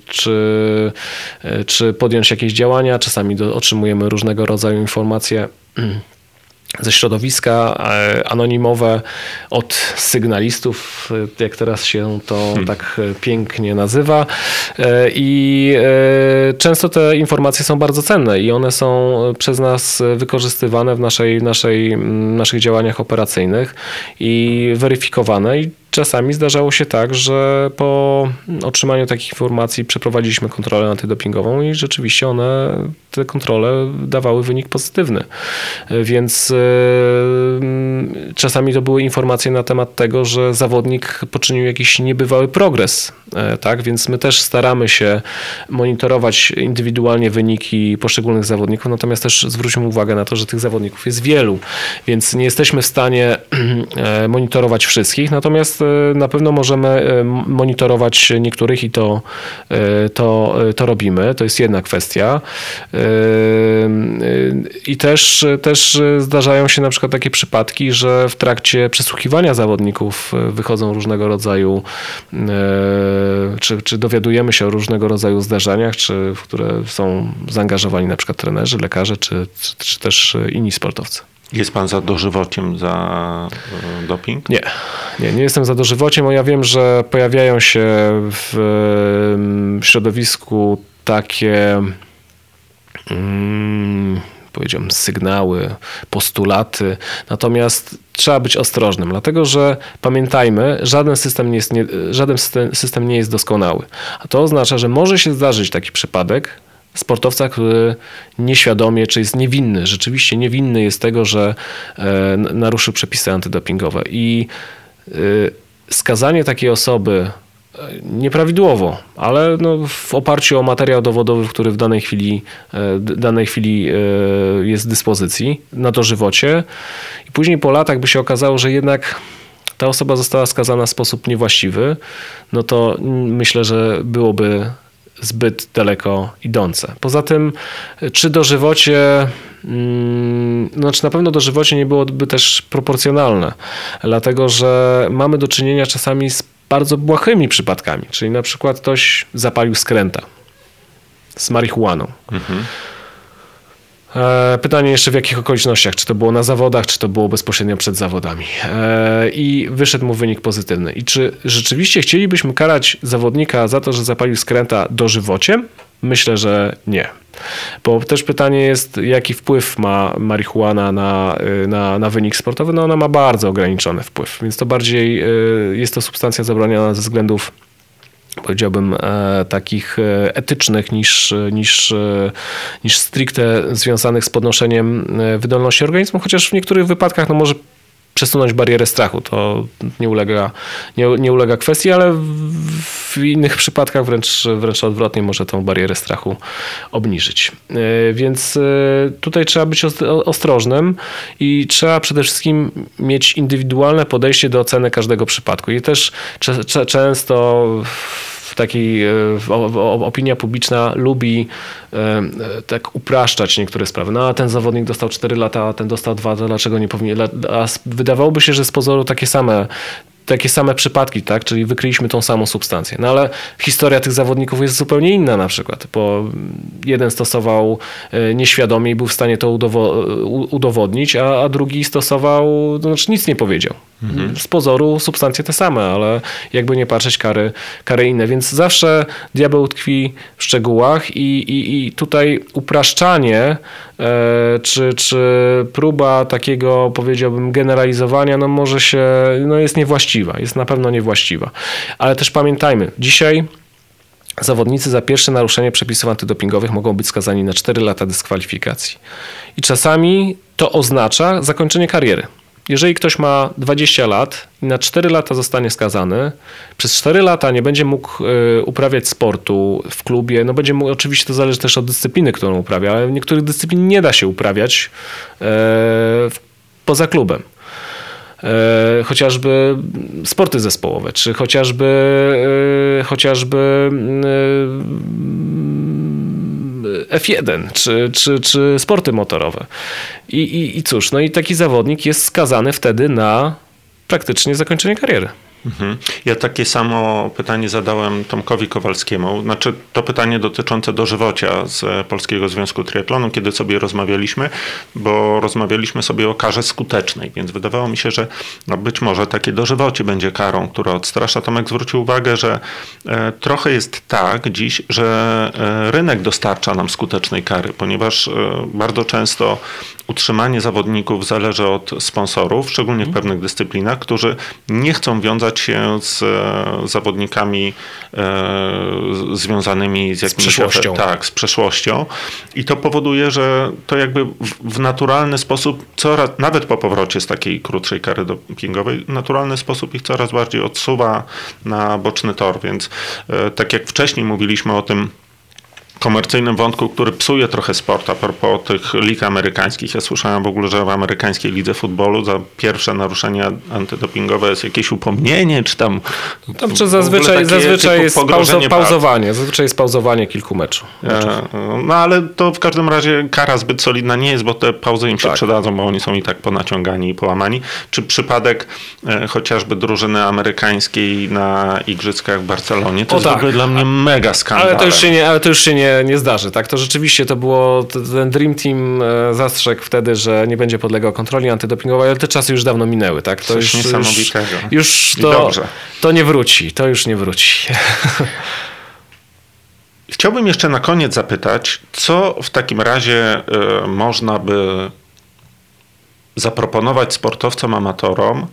czy, czy podjąć jakieś działania. Czasami do, otrzymujemy różnego rodzaju informacje ze środowiska anonimowe od sygnalistów, jak teraz się to hmm. tak pięknie nazywa. I często te informacje są bardzo cenne i one są przez nas wykorzystywane w naszej, naszej, naszych działaniach operacyjnych i weryfikowane. I Czasami zdarzało się tak, że po otrzymaniu takich informacji przeprowadziliśmy kontrolę antydopingową i rzeczywiście one, te kontrole dawały wynik pozytywny. Więc yy, czasami to były informacje na temat tego, że zawodnik poczynił jakiś niebywały progres. Yy, tak? Więc my też staramy się monitorować indywidualnie wyniki poszczególnych zawodników, natomiast też zwróćmy uwagę na to, że tych zawodników jest wielu, więc nie jesteśmy w stanie yy, monitorować wszystkich, natomiast E, na pewno możemy e, monitorować niektórych i to, e, to, to robimy. To jest jedna kwestia. I też, też zdarzają się na przykład takie przypadki, że w trakcie przesłuchiwania zawodników wychodzą różnego rodzaju, czy, czy dowiadujemy się o różnego rodzaju zdarzeniach, czy w które są zaangażowani na przykład trenerzy, lekarze, czy, czy, czy też inni sportowcy. Jest pan za dożywociem za e, doping? Nie, nie, nie jestem za dożywociem. Ja wiem, że pojawiają się w środowisku takie hmm, powiedziałbym sygnały, postulaty. Natomiast trzeba być ostrożnym, dlatego że pamiętajmy, żaden system nie jest, nie, żaden system nie jest doskonały. A to oznacza, że może się zdarzyć taki przypadek, sportowca, który nieświadomie, czy jest niewinny, rzeczywiście niewinny jest tego, że e, naruszył przepisy antydopingowe. I e, skazanie takiej osoby e, nieprawidłowo, ale no w oparciu o materiał dowodowy, który w danej chwili, danej chwili jest w dyspozycji na dożywocie. I później po latach by się okazało, że jednak ta osoba została skazana w sposób niewłaściwy, no to myślę, że byłoby zbyt daleko idące. Poza tym, czy dożywocie, mm, znaczy na pewno dożywocie nie byłoby też proporcjonalne, dlatego że mamy do czynienia czasami z bardzo błahymi przypadkami, czyli na przykład ktoś zapalił skręta z marihuaną. Mhm. E, pytanie jeszcze w jakich okolicznościach, czy to było na zawodach, czy to było bezpośrednio przed zawodami. E, I wyszedł mu wynik pozytywny. I czy rzeczywiście chcielibyśmy karać zawodnika za to, że zapalił skręta dożywociem? Myślę, że nie. Bo też pytanie jest, jaki wpływ ma marihuana na, y, na, na wynik sportowy? No ona ma bardzo ograniczony wpływ, więc to bardziej y, jest to substancja zabroniona ze względów powiedziałbym, e, takich e, etycznych niż, niż, e, niż stricte związanych z podnoszeniem wydolności organizmu, chociaż w niektórych wypadkach no może przesunąć barierę strachu. To nie ulega, nie, nie ulega kwestii, ale w innych przypadkach wręcz, wręcz odwrotnie może tą barierę strachu obniżyć. E, więc e, tutaj trzeba być ostrożnym i trzeba przede wszystkim mieć indywidualne podejście do oceny każdego przypadku. I też często takiej e, opinia publiczna lubi e, tak upraszczać niektóre sprawy. No a ten zawodnik dostał 4 lata, a ten dostał 2, to dlaczego nie powinien? A wydawałoby się, że z pozoru takie same takie same przypadki, tak? Czyli wykryliśmy tą samą substancję. No ale historia tych zawodników jest zupełnie inna na przykład, bo jeden stosował e, nieświadomie i był w stanie to udowodnić, a, a drugi stosował, to znaczy nic nie powiedział. Mhm. Z pozoru substancje te same, ale jakby nie patrzeć, kary, kary inne. Więc zawsze diabeł tkwi w szczegółach i, i, i tutaj upraszczanie e, czy, czy próba takiego, powiedziałbym, generalizowania, no może się, no jest niewłaściwa, jest na pewno niewłaściwa. Ale też pamiętajmy, dzisiaj Zawodnicy za pierwsze naruszenie przepisów antydopingowych mogą być skazani na 4 lata dyskwalifikacji. I czasami to oznacza zakończenie kariery. Jeżeli ktoś ma 20 lat i na 4 lata zostanie skazany, przez 4 lata nie będzie mógł e, uprawiać sportu w klubie, no będzie mógł, oczywiście to zależy też od dyscypliny, którą uprawia, ale niektórych dyscyplin nie da się uprawiać e, poza klubem. E, chociażby sporty zespołowe, czy chociażby, chociażby F1 czy, czy, czy sporty motorowe. I, i, I cóż, no i taki zawodnik jest skazany wtedy na praktycznie zakończenie kariery. Mhm. Ja takie samo pytanie zadałem Tomkowi Kowalskiemu. Znaczy, to pytanie dotyczące dożywocia z Polskiego Związku Triatlonu, kiedy sobie rozmawialiśmy, bo rozmawialiśmy sobie o karze skutecznej, więc wydawało mi się, że no być może takie dożywocie będzie karą, która odstrasza. Tomek zwrócił uwagę, że e, trochę jest tak dziś, że e, rynek dostarcza nam skutecznej kary, ponieważ e, bardzo często utrzymanie zawodników zależy od sponsorów, szczególnie w mhm. pewnych dyscyplinach, którzy nie chcą wiązać się z e, zawodnikami e, związanymi z jakimś... Z przeszłością. Tak, z przeszłością. I to powoduje, że to jakby w naturalny sposób, coraz, nawet po powrocie z takiej krótszej kary dopingowej, naturalny sposób ich coraz bardziej odsuwa na boczny tor. Więc e, tak jak wcześniej mówiliśmy o tym, komercyjnym wątku, który psuje trochę sport, a propos tych lig amerykańskich. Ja słyszałem w ogóle, że w amerykańskiej lidze futbolu za pierwsze naruszenie antydopingowe jest jakieś upomnienie, czy tam... Tam czy zazwyczaj, zazwyczaj jest pauzo, pauzowanie, zazwyczaj jest pauzowanie kilku meczów. E, no ale to w każdym razie kara zbyt solidna nie jest, bo te pauzy im się tak. przydadzą, bo oni są i tak ponaciągani i połamani. Czy przypadek e, chociażby drużyny amerykańskiej na igrzyskach w Barcelonie, to o jest tak. w ogóle dla mnie mega skandal. Ale to już się nie, ale to już się nie, nie zdarzy. Tak? To rzeczywiście to było, ten Dream Team e, zastrzegł wtedy, że nie będzie podlegał kontroli antydopingowej, ale te czasy już dawno minęły. Tak? To Coś już, niesamowitego. Już, już to, to nie wróci, to już nie wróci. Chciałbym jeszcze na koniec zapytać, co w takim razie y, można by zaproponować sportowcom amatorom,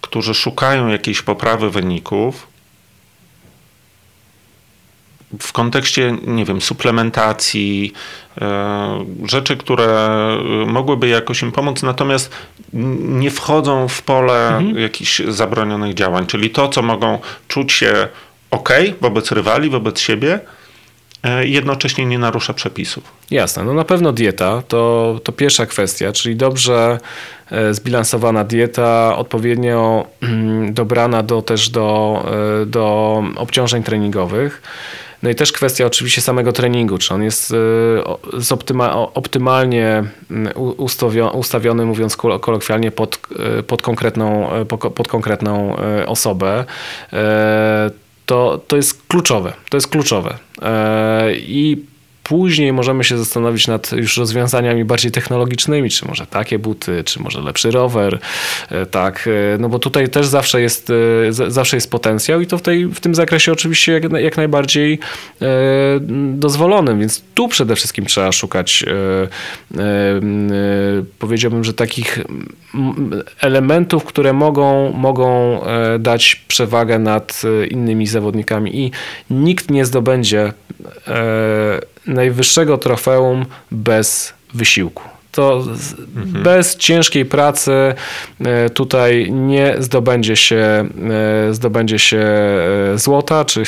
którzy szukają jakiejś poprawy wyników w kontekście, nie wiem, suplementacji, e, rzeczy, które mogłyby jakoś im pomóc, natomiast nie wchodzą w pole mhm. jakichś zabronionych działań, czyli to, co mogą czuć się ok wobec rywali, wobec siebie, e, jednocześnie nie narusza przepisów. Jasne, no na pewno dieta to, to pierwsza kwestia, czyli dobrze e, zbilansowana dieta, odpowiednio mm, dobrana do, też do, do obciążeń treningowych. No i też kwestia oczywiście samego treningu, czy on jest y, optymalnie mm, ustawiony, mówiąc kolokwialnie, pod, y, pod, konkretną, y, pod konkretną osobę. To, to jest kluczowe. To jest kluczowe. I Później możemy się zastanowić nad już rozwiązaniami bardziej technologicznymi, czy może takie buty, czy może lepszy rower, e, tak, e, no bo tutaj też zawsze jest, e, zawsze jest potencjał i to w, tej, w tym zakresie oczywiście jak, jak najbardziej dozwolonym, więc tu przede wszystkim trzeba szukać powiedziałbym, że takich elementów, które mogą, mogą dać przewagę nad innymi zawodnikami i nikt nie zdobędzie najwyższego trofeum bez wysiłku to mhm. bez ciężkiej pracy e, tutaj nie zdobędzie się, e, zdobędzie się e, złota, czy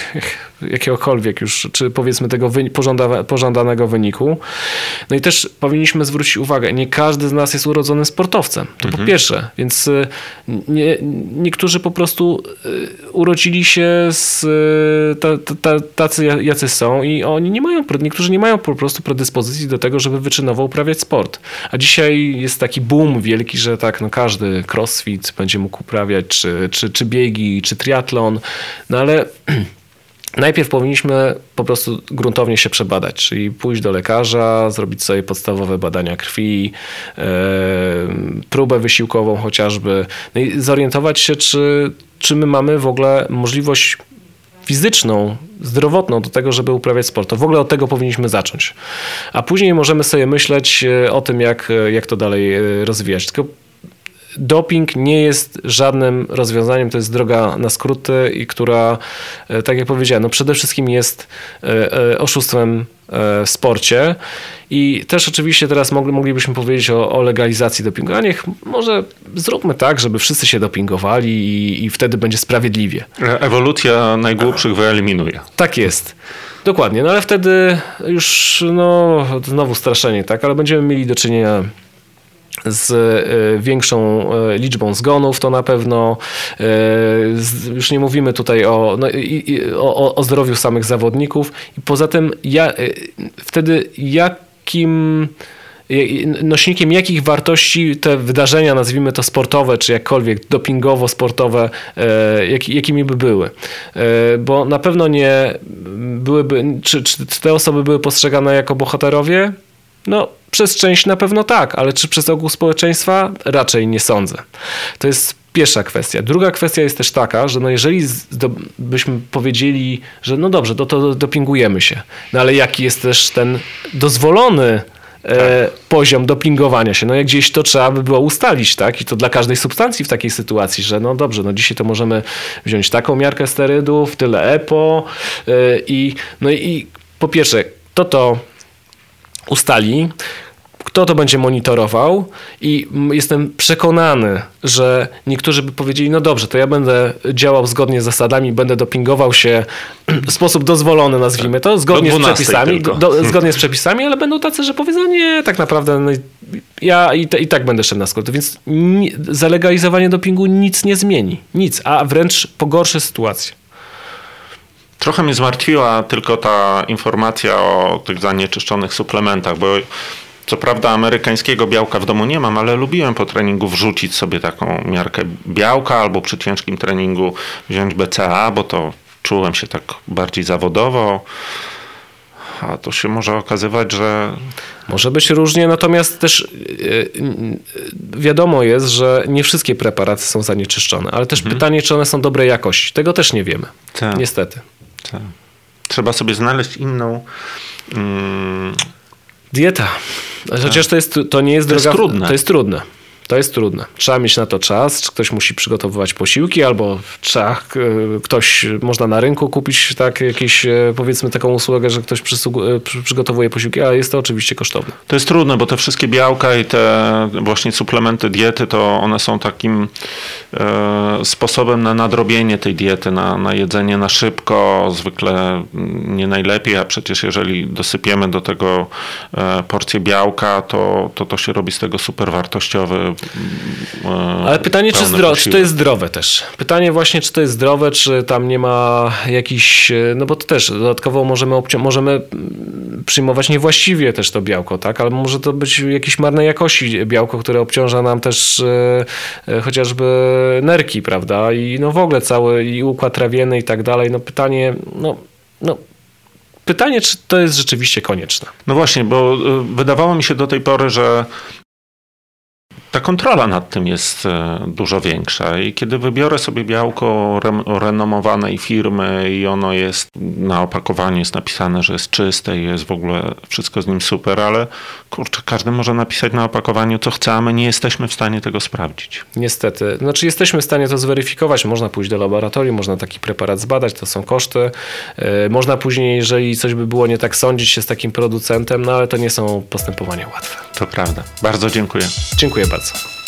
jakiegokolwiek już, czy powiedzmy tego pożąda, pożądanego wyniku. No i też powinniśmy zwrócić uwagę, nie każdy z nas jest urodzonym sportowcem. To mhm. po pierwsze, więc nie, niektórzy po prostu urodzili się z tacy jacy są i oni nie mają, niektórzy nie mają po prostu predyspozycji do tego, żeby wyczynowo uprawiać sport. A dzisiaj jest taki boom wielki, że tak, no każdy crossfit będzie mógł uprawiać, czy, czy, czy biegi, czy triatlon, no ale Najpierw powinniśmy po prostu gruntownie się przebadać, czyli pójść do lekarza, zrobić sobie podstawowe badania krwi, e, próbę wysiłkową chociażby, no i zorientować się, czy, czy my mamy w ogóle możliwość fizyczną, zdrowotną do tego, żeby uprawiać sport. To w ogóle od tego powinniśmy zacząć. A później możemy sobie myśleć e, o tym, jak, e, jak to dalej rozwijać. Tylko doping nie jest żadnym rozwiązaniem, to jest droga na skróty i która, tak jak powiedziałem, no przede wszystkim jest oszustwem w sporcie. I też oczywiście teraz moglibyśmy powiedzieć o, o, legalizacji dopingu. A niech może zróbmy tak, żeby wszyscy się dopingowali i, i wtedy będzie sprawiedliwie. Ewolucja najgłupszych wyeliminuje. Tak jest. Dokładnie, no ale wtedy już no, znowu straszenie, tak, ale będziemy mieli do czynienia z e, większą e, liczbą zgonów, to na pewno. E, już nie mówimy tutaj o, no, o, o zdrowiu samych zawodników. I poza tym, ja, wtedy jakim nośnikiem jakich wartości te wydarzenia, nazwijmy to sportowe, czy jakkolwiek dopingowo-sportowe, jakimi by były. Bo na pewno nie byłyby, czy, czy te osoby były postrzegane jako bohaterowie? No, przez część na pewno tak, ale czy przez ogół społeczeństwa? Raczej nie sądzę. To jest pierwsza kwestia. Druga kwestia jest też taka, że no jeżeli byśmy powiedzieli, że no dobrze, to, to dopingujemy się, no ale jaki jest też ten dozwolony e, tak. poziom dopingowania się. No jak gdzieś to trzeba by było ustalić, tak? I to dla każdej substancji w takiej sytuacji, że no dobrze, no dzisiaj to możemy wziąć taką miarkę sterydów, tyle EPO e, i no i po pierwsze, to to ustali, kto to będzie monitorował i jestem przekonany, że niektórzy by powiedzieli, no dobrze, to ja będę działał zgodnie z zasadami, będę dopingował się w sposób dozwolony, nazwijmy to, zgodnie z przepisami, do, zgodnie z przepisami, ale będą tacy, że powiedzą, nie, tak naprawdę no, ja i, te, i tak będę szedł na skrót. Więc nie, zalegalizowanie dopingu nic nie zmieni. Nic, a wręcz pogorszy sytuację. Trochę mnie zmartwiła tylko ta informacja o tych zanieczyszczonych suplementach, bo co prawda amerykańskiego białka w domu nie mam, ale lubiłem po treningu wrzucić sobie taką miarkę białka albo przy ciężkim treningu wziąć BCA, bo to czułem się tak bardziej zawodowo. A to się może okazywać, że. Może być różnie, natomiast też e, wiadomo jest, że nie wszystkie preparaty są zanieczyszczone, ale też mhm. pytanie, czy one są dobrej jakości. Tego też nie wiemy. Tak. Niestety. Tak. Trzeba sobie znaleźć inną. Mm... Dieta. Chociaż to, jest, to nie jest to droga. Jest trudne. To jest trudne. To jest trudne. Trzeba mieć na to czas, ktoś musi przygotowywać posiłki, albo trzeba, ktoś, można na rynku kupić tak jakieś, e, powiedzmy taką usługę, że ktoś e, przygotowuje posiłki, ale jest to oczywiście kosztowne. To jest trudne, bo te wszystkie białka i te właśnie suplementy diety, to one są takim e, sposobem na nadrobienie tej diety, na, na jedzenie na szybko, zwykle nie najlepiej, a przecież jeżeli dosypiemy do tego porcję białka, to, to to się robi z tego super wartościowy Ale pytanie, czy, zdro, czy to jest zdrowe też? Pytanie właśnie, czy to jest zdrowe, czy tam nie ma jakiś, e, no bo to też dodatkowo możemy, możemy przyjmować niewłaściwie też to białko, tak? Ale może to być jakieś marnej jakości białko, które obciąża nam też e, chociażby nerki, prawda? I no w ogóle cały i układ trawienny i tak dalej. No pytanie, no, no pytanie, czy to jest rzeczywiście konieczne. No właśnie, bo wydawało mi się do tej pory, że ta kontrola nad tym jest e, dużo większa. I kiedy wybiorę sobie białko renomowanej firmy i ono jest na opakowaniu jest napisane, że jest czyste i jest w ogóle wszystko z nim super, ale kurczę, każdy może napisać na opakowaniu co chce, a my nie jesteśmy w stanie tego sprawdzić. Niestety. Znaczy jesteśmy w stanie to zweryfikować. Można pójść do laboratorium, można taki preparat zbadać, to są koszty. E, można później, jeżeli coś by było nie tak, sądzić się z takim producentem, no ale to nie są postępowania łatwe. To prawda. Bardzo dziękuję. Dziękuję bardzo. Grazie.